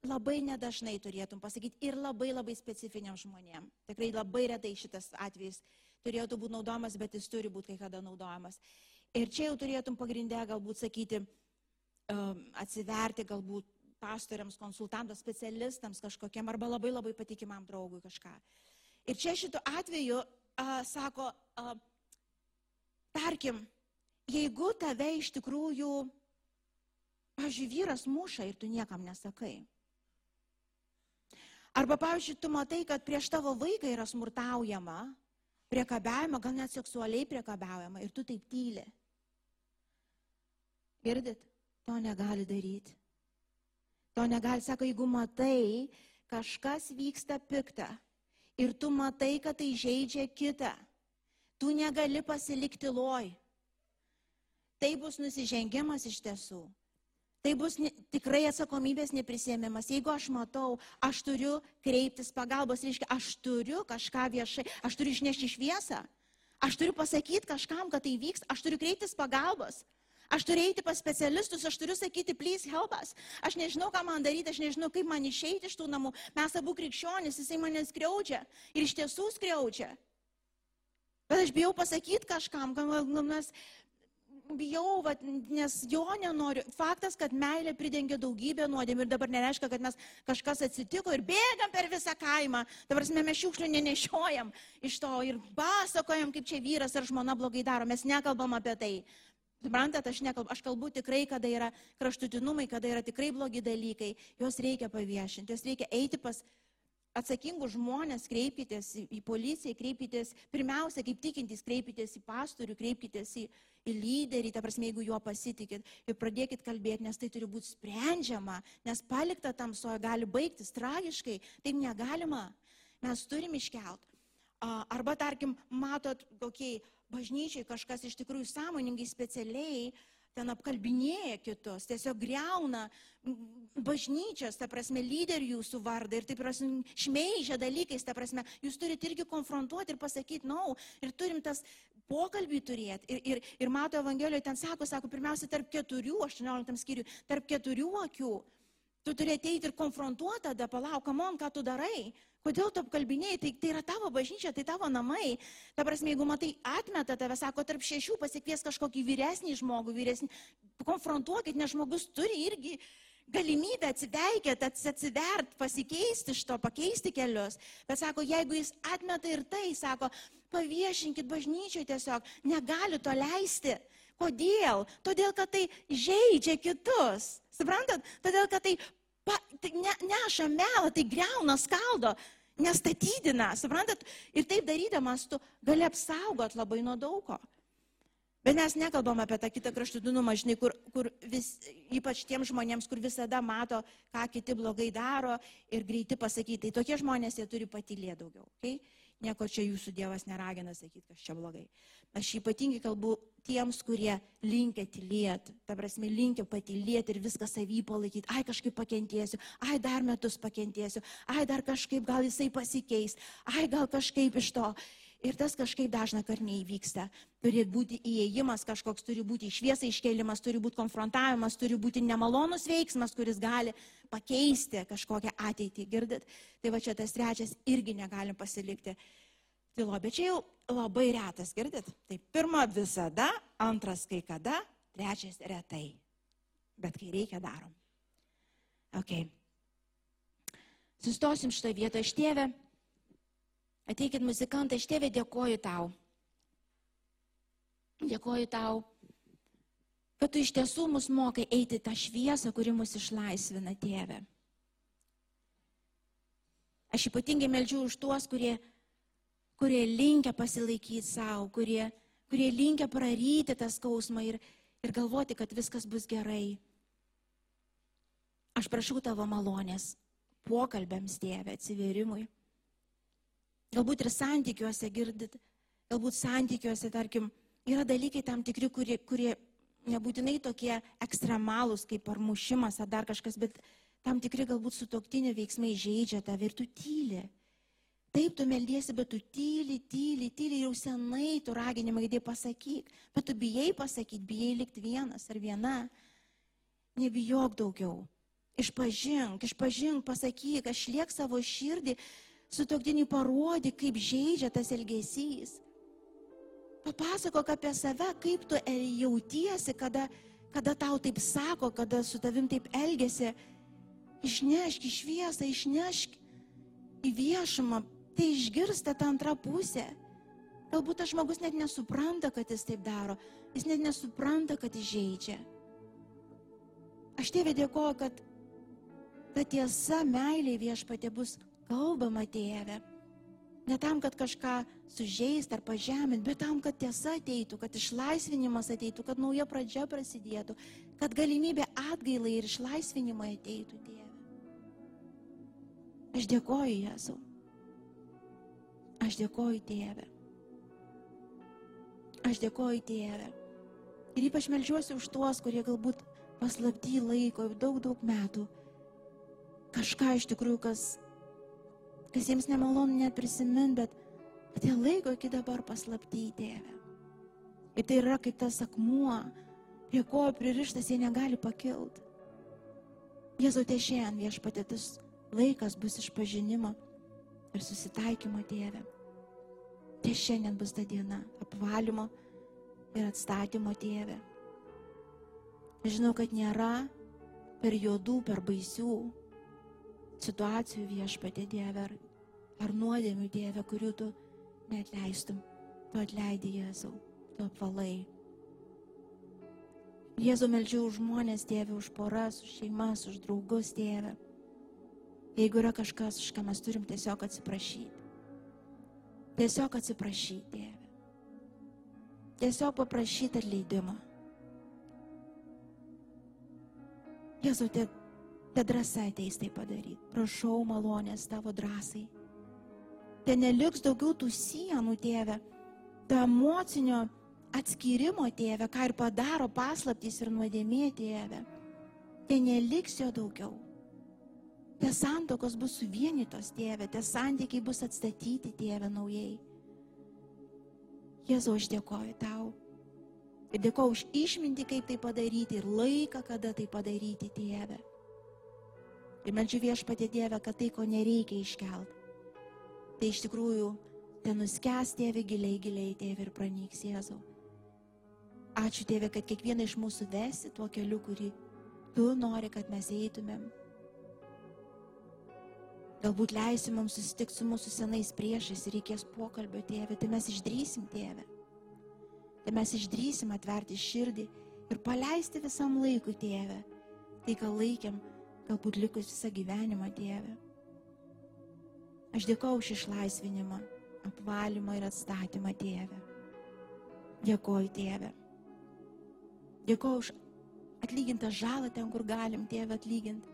[SPEAKER 2] labai nedažnai turėtum pasakyti ir labai labai specifiniam žmonėm. Tikrai labai retai šitas atvejis turėtų būti naudojamas, bet jis turi būti kai kada naudojamas. Ir čia jau turėtum pagrindę galbūt sakyti, um, atsiverti galbūt pastoriams, konsultantams, specialistams kažkokiam arba labai labai patikimam draugui kažką. Ir čia šito atveju a, sako, a, tarkim, jeigu tave iš tikrųjų, pavyzdžiui, vyras muša ir tu niekam nesakai. Arba, pavyzdžiui, tu matai, kad prieš tavo vaiką yra smurtaujama, priekabiavimą, gal net seksualiai priekabiaujama ir tu taip tyli. Girdit, to negali daryti. To negali, sako, jeigu matai, kažkas vyksta piktą ir tu matai, kad tai žaidžia kitą, tu negali pasilikti loj. Tai bus nusižengimas iš tiesų. Tai bus ne, tikrai atsakomybės neprisėmimas. Jeigu aš matau, aš turiu kreiptis pagalbos, reiškia, aš turiu kažką viešai, aš turiu išnešti šviesą, aš turiu pasakyti kažkam, kad tai vyks, aš turiu kreiptis pagalbos. Aš turiu eiti pas specialistus, aš turiu sakyti, please help us. Aš nežinau, ką man daryti, aš nežinau, kaip man išeiti iš tų namų. Mes abu krikščionys, jisai mane skriaudžia. Ir iš tiesų skriaudžia. Bet aš bijau pasakyti kažkam, kad mes bijau, va, nes jo nenoriu. Faktas, kad meilė pridengia daugybę nuodėmų ir dabar nereiškia, kad mes kažkas atsitiko ir bėgam per visą kaimą. Dabar mes šiukšlių nenešiojam iš to ir pasakojam, kaip čia vyras ar žmona blogai daro. Mes nekalbam apie tai. Suprantat, aš nekalbu, aš kalbu tikrai, kada yra kraštutinumai, kada yra tikrai blogi dalykai, juos reikia paviešinti, juos reikia eiti pas atsakingus žmonės, kreipkitės į policiją, kreipkitės, pirmiausia, kaip tikintys, kreipkitės į pastorių, kreipkitės į, į lyderį, ta prasme, jeigu juo pasitikit. Ir pradėkit kalbėti, nes tai turi būti sprendžiama, nes palikta tamsoje gali baigtis tragiškai, taip negalima, mes turim iškelt. Arba, tarkim, matot, kokiai bažnyčiai kažkas iš tikrųjų sąmoningai, specialiai ten apkalbinėja kitus, tiesiog greuna bažnyčios, ta prasme, lyderių jūsų vardą ir taip prasme, šmeižia dalykais, ta prasme, jūs turite irgi konfrontuoti ir pasakyti, na, no, ir turim tas pokalbį turėti. Ir, ir, ir mato Evangelijoje ten sako, sako, pirmiausia, tarp keturių, 18 skyrių, tarp keturių akių. Tu turi ateiti ir konfrontuoti tada, palauk, kamon, ką tu darai. Kodėl tu apkalbinėjai, tai, tai yra tavo bažnyčia, tai tavo namai. Ta prasme, jeigu matai, atmeta tave, sako, tarp šešių pasikvies kažkokį vyresnį žmogų, vyresnį, konfrontuokit, nes žmogus turi irgi galimybę atsiveikėti, atsivert, pasikeisti iš to, pakeisti kelius. Bet sako, jeigu jis atmeta ir tai, sako, paviešinkit bažnyčioje tiesiog, negali to leisti. Kodėl? Todėl, kad tai žaidžia kitus. Suprantat? Todėl, kad tai, pa, tai ne, neša melą, tai greuna, skaldo, nestatydina. Suprantat? Ir taip darydamas tu gali apsaugot labai nuo daugo. Bet mes nekalbam apie tą kitą kraštutinumą, žinai, kur, kur vis, ypač tiem žmonėms, kur visada mato, ką kiti blogai daro ir greiti pasakyti. Tai tokie žmonės jie turi patylėti daugiau. Okay? Nieko čia jūsų Dievas neragina sakyti, kas čia blogai. Aš ypatingai kalbu tiems, kurie linkia tylėti, ta prasme, linkia patylėti ir viską savy palaikyti. Ai, kažkaip pakentėsiu, ai, dar metus pakentėsiu, ai, dar kažkaip gal jisai pasikeis, ai, gal kažkaip iš to. Ir tas kažkaip dažna kar neįvyksta. Turi būti įėjimas kažkoks, turi būti išviesa iškelimas, turi būti konfrontavimas, turi būti nemalonus veiksmas, kuris gali pakeisti kažkokią ateitį. Girdit? Tai va čia tas trečias irgi negalim pasilikti. Tylo, bet čia jau labai retas, girdit? Tai pirma visada, antras kai kada, trečias retai. Bet kai reikia, darom. Ok. Sustosim šitą vietą iš tėvę. Ateikit muzikantai, aš tėvė dėkoju tau. Dėkoju tau, kad tu iš tiesų mus mokai eiti tą šviesą, kuri mus išlaisvina, tėvė. Aš ypatingai meldžiu už tuos, kurie, kurie linkia pasilaikyti savo, kurie, kurie linkia praryti tą skausmą ir, ir galvoti, kad viskas bus gerai. Aš prašau tavo malonės pokalbėms, tėvė, atsiverimui. Galbūt ir santykiuose girdit, galbūt santykiuose, tarkim, yra dalykai tam tikri, kurie, kurie nebūtinai tokie ekstremalūs kaip ar mušimas ar dar kažkas, bet tam tikri galbūt sutoktinių veiksmai žaidžia tave ir tu tyli. Taip, tu meldiesi, bet tu tyli, tyli, tyli ir jau senai tu raginimą įdėjai pasakyk, bet tu bijai pasakyti, bijai likti vienas ar viena. Nebijok daugiau. Išpažink, išpažink, pasakyk, aš liek savo širdį, sutoktiniui parodi, kaip žaidžia tas elgesys. Papasakok apie save, kaip tu jautiesi, kada, kada tau taip sako, kada su tavim taip elgesi. Išnešk į šviesą, išnešk į viešumą, tai išgirsta ta antra pusė. Galbūt tas žmogus net nesupranta, kad jis taip daro, jis net nesupranta, kad jis žaidžia. Aš tėvė dėkoju, kad ta tiesa, meilė viešpatė bus kalbama Tėve. Ne tam, kad kažką sužeist ar pažemint, bet tam, kad tiesa ateitų, kad išlaisvinimas ateitų, kad nauja pradžia prasidėtų, kad galimybė atgailai ir išlaisvinimai ateitų, Tėve. Aš dėkoju Jėzau. Aš dėkoju Tėve. Aš dėkoju Tėve. Ir ypač melžiuosi už tuos, kurie galbūt paslapty laiko daug, daug metų. Kažką iš tikrųjų, kas kas jiems nemalonu net prisimint, bet, jie laiko iki dabar paslapti į tėvę. Ir tai yra kaip tas akmuo, prie ko pririštas jie negali pakilti. Jėzau, tai šiandien viešpatėtis laikas bus išpažinimo ir susitaikymo tėvė. Tai šiandien bus ta diena apvalymo ir atstatymo tėvė. Žinau, kad nėra per juodų, per baisių situacijų viešpatė Dieve ar, ar nuodėmių Dieve, kurių tu neatleistum. Tu atleidai Jėzau, tu apvalai. Jėzau meldžiu už žmonės, Dieve, už poras, už šeimas, už draugus, Dieve. Jeigu yra kažkas, už ką mes turim tiesiog atsiprašyti. Tiesiog atsiprašyti, Dieve. Tiesiog paprašyti atleidimo. Jėzau, te Te drąsa ateis tai padaryti. Prašau malonės tavo drąsai. Te neliks daugiau tų sienų, tėve, to emocinio atskyrimo, tėve, ką ir padaro paslaptys ir nuodėmė, tėve. Te neliks jo daugiau. Te santokos bus suvienytos, tėve, te santykiai bus atstatyti, tėve, naujai. Jėzau, aš dėkoju tau. Ir dėkoju už išmintį, kaip tai padaryti ir laiką, kada tai padaryti, tėve. Ir meldžiu viešpatė Dievę, kad tai, ko nereikia iškelti, tai iš tikrųjų ten nuskęs tėvė giliai, giliai tėvė ir pranyks Jėzau. Ačiū tėvė, kad kiekvieną iš mūsų vesi tuo keliu, kurį tu nori, kad mes eitumėm. Galbūt leisi mums susitikti su mūsų senais priešais ir reikės pokalbio tėvė, tai mes išdrysim tėvę. Tai mes išdrysim atverti širdį ir paleisti visam laikui tėvę. Tai, ką laikėm, galbūt likus visą gyvenimą, Dieve. Aš dėkoju už išlaisvinimą, apvalymą ir atstatymą, Dieve. Dėkoju, Dieve. Dėkoju už atlygintą žalą ten, kur galim, Dieve, atlyginti.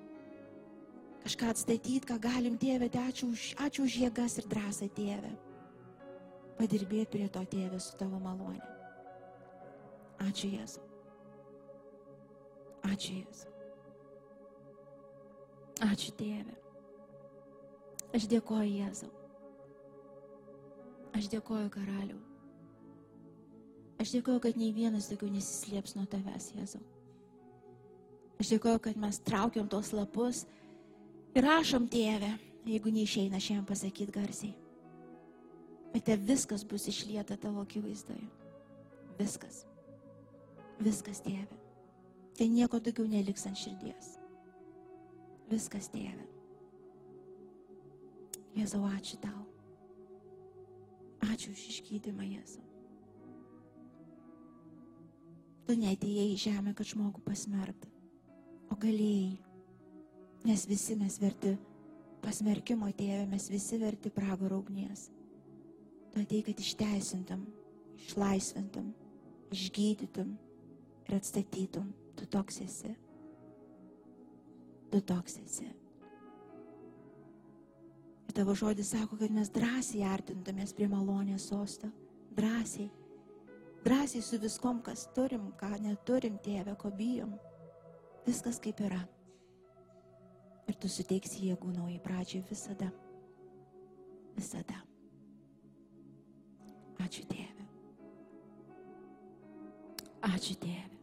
[SPEAKER 2] Kažką atstatyti, ką galim, Dieve, tai ačiū už, ačiū už jėgas ir drąsą, Dieve. Padirbėti prie to, Dieve, su tavo malonė. Ačiū Jėzu. Ačiū Jėzu. Ačiū Tėve. Aš dėkoju Jėzau. Aš dėkoju karaliau. Aš dėkoju, kad nei vienas daugiau nesislėps nuo tavęs, Jėzau. Aš dėkoju, kad mes traukiam tos lapus ir rašom Tėvę, jeigu neišeina šiandien pasakyti garsiai. Bet te viskas bus išlieta tavo akivaizdoje. Viskas. Viskas, Tėve. Tai nieko daugiau neliks ant širdies. Viskas, tėve. Jėzau, ačiū tau. Ačiū už išgydymą, Jėzau. Tu neatėjai į žemę, kad žmogų pasmerktų, o galėjai. Nes visi mes verti pasmerkimo tėvė, mes visi verti pragaro ugnies. Tu atėjai, kad išteisintum, išlaisvintum, išgydytum ir atstatytum. Tu toks esi tu toks esi. Ir tavo žodis sako, kad mes drąsiai artintumės prie malonės sosto. Drąsiai. Drąsiai su viskom, kas turim, ką neturim, tėve, ko bijom. Viskas kaip yra. Ir tu suteiksi jėgų naujai pradžiai visada. Visada. Ačiū tėve. Ačiū tėve.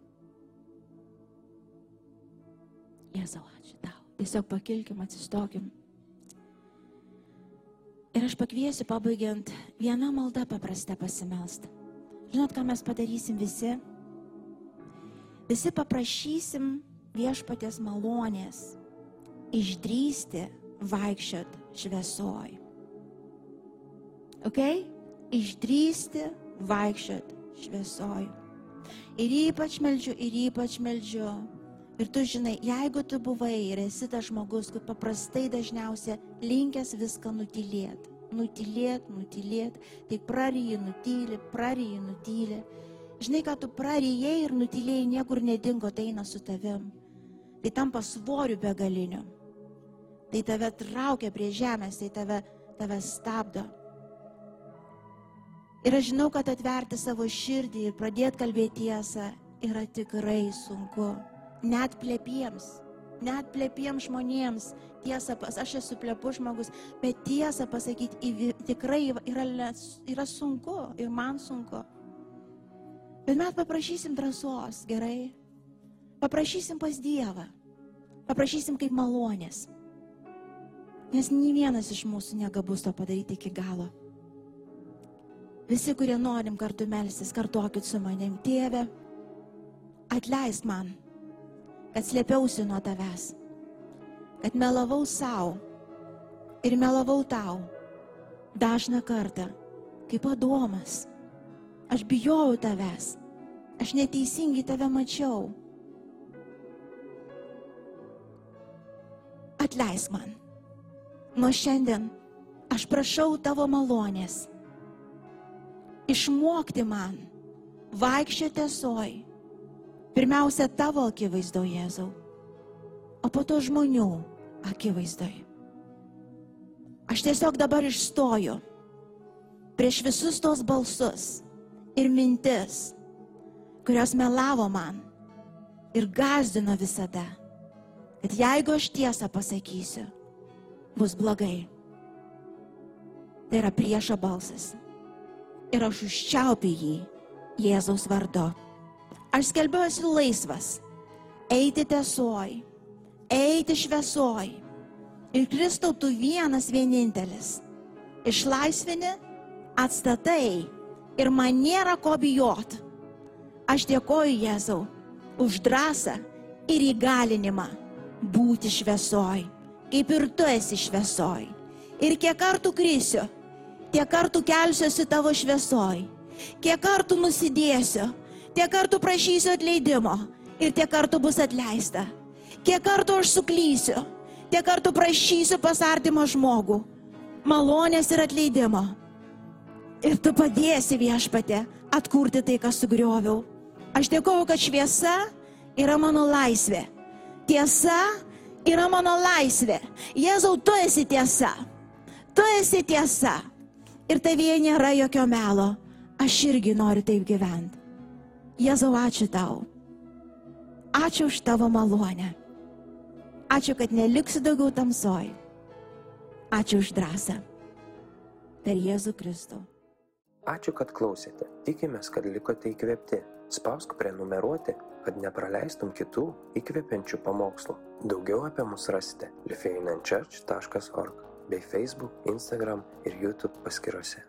[SPEAKER 2] Jėzau, ačiū tau. Tiesiog pakilkim, atsistokim. Ir aš pakviesiu pabaigiant vieną maldą paprastą pasimelst. Žinot, ką mes padarysim visi? Visi paprašysim viešpatės malonės išdrysti vaikščiot šviesoj. Ok? Išdrysti vaikščiot šviesoj. Ir ypač meldžiu, ir ypač meldžiu Ir tu žinai, jeigu tu buvai ir esi tas žmogus, kur paprastai dažniausiai linkęs viską nutilėti, nutilėti, nutilėti, tai praryji, nutyli, praryji, nutyli. Žinai, ką tu praryjai ir nutilėjai niekur nedingo, tai eina su tavim. Tai tampa svoriu begaliniu. Tai tave traukia prie žemės, tai tave, tave stabdo. Ir aš žinau, kad atverti savo širdį ir pradėti kalbėti tiesą yra tikrai sunku net plepiems, net plepiems žmonėms. Tiesą, aš esu plepus žmogus, bet tiesą pasakyti tikrai yra, yra sunku ir man sunku. Bet mes paprašysim drąsos, gerai? Paprašysim pas Dievą. Paprašysim kaip malonės. Nes nei vienas iš mūsų negabus to padaryti iki galo. Visi, kurie norim kartu melstis, kartuokit su manim. Tėve, atleisk man kad slėpiausi nuo tavęs, kad melavau savo ir melavau tau dažną kartą, kaip adomas. Aš bijojau tavęs, aš neteisingai tave mačiau. Atleisk man. Nuo šiandien aš prašau tavo malonės. Išmokti man vaikščioti tiesoj Pirmiausia, tavo akivaizdo Jėzau, o po to žmonių akivaizdoje. Aš tiesiog dabar išstoju prieš visus tos balsus ir mintis kurios melavo man ir gazdino visada, kad jeigu aš tiesą pasakysiu, bus blogai. Tai yra priešo balsas. Ir aš užčiaupiu jį Jėzaus vardu. Aš skelbiu esu laisvas. Eiti tiesoj. Eiti šviesoj. Ir Kristau tu vienas vienintelis. Išlaisvini, atstatai ir man nėra ko bijot. Aš dėkoju Jėzau už drąsą ir įgalinimą būti šviesoj, kaip ir tu esi šviesoj. Ir kiek kartų krisiu, tiek kartų kelsiuosi tavo šviesoj, kiek kartų nusidėsiu, tiek kartų prašysiu atleidimo ir tiek kartų bus atleista. Kiek kartų aš suklysiu, tiek kartų prašysiu pasartimo žmogų, malonės ir atleidimo. Ir tu padėsi viešpatė atkurti tai, ką sugrioviau. Aš dėkoju, kad šviesa yra mano laisvė. Tiesa yra mano laisvė. Jėzau, tu esi tiesa. Tu esi tiesa. Ir tavyje nėra jokio melo. Aš irgi noriu taip gyventi. Jėzau, ačiū tau. Ačiū už tavo malonę. Ačiū, kad neliksiu daugiau tamsoj. Ačiū už drąsą. Per Jėzų Kristų.
[SPEAKER 1] Ačiū, kad klausėte. Tikimės, kad likote įkvėpti. Spausk prenumeruoti, kad nepraleistum kitų įkvepiančių pamokslų. Daugiau apie mus rasite lifeinanchurch.org bei Facebook, Instagram ir YouTube paskyrose.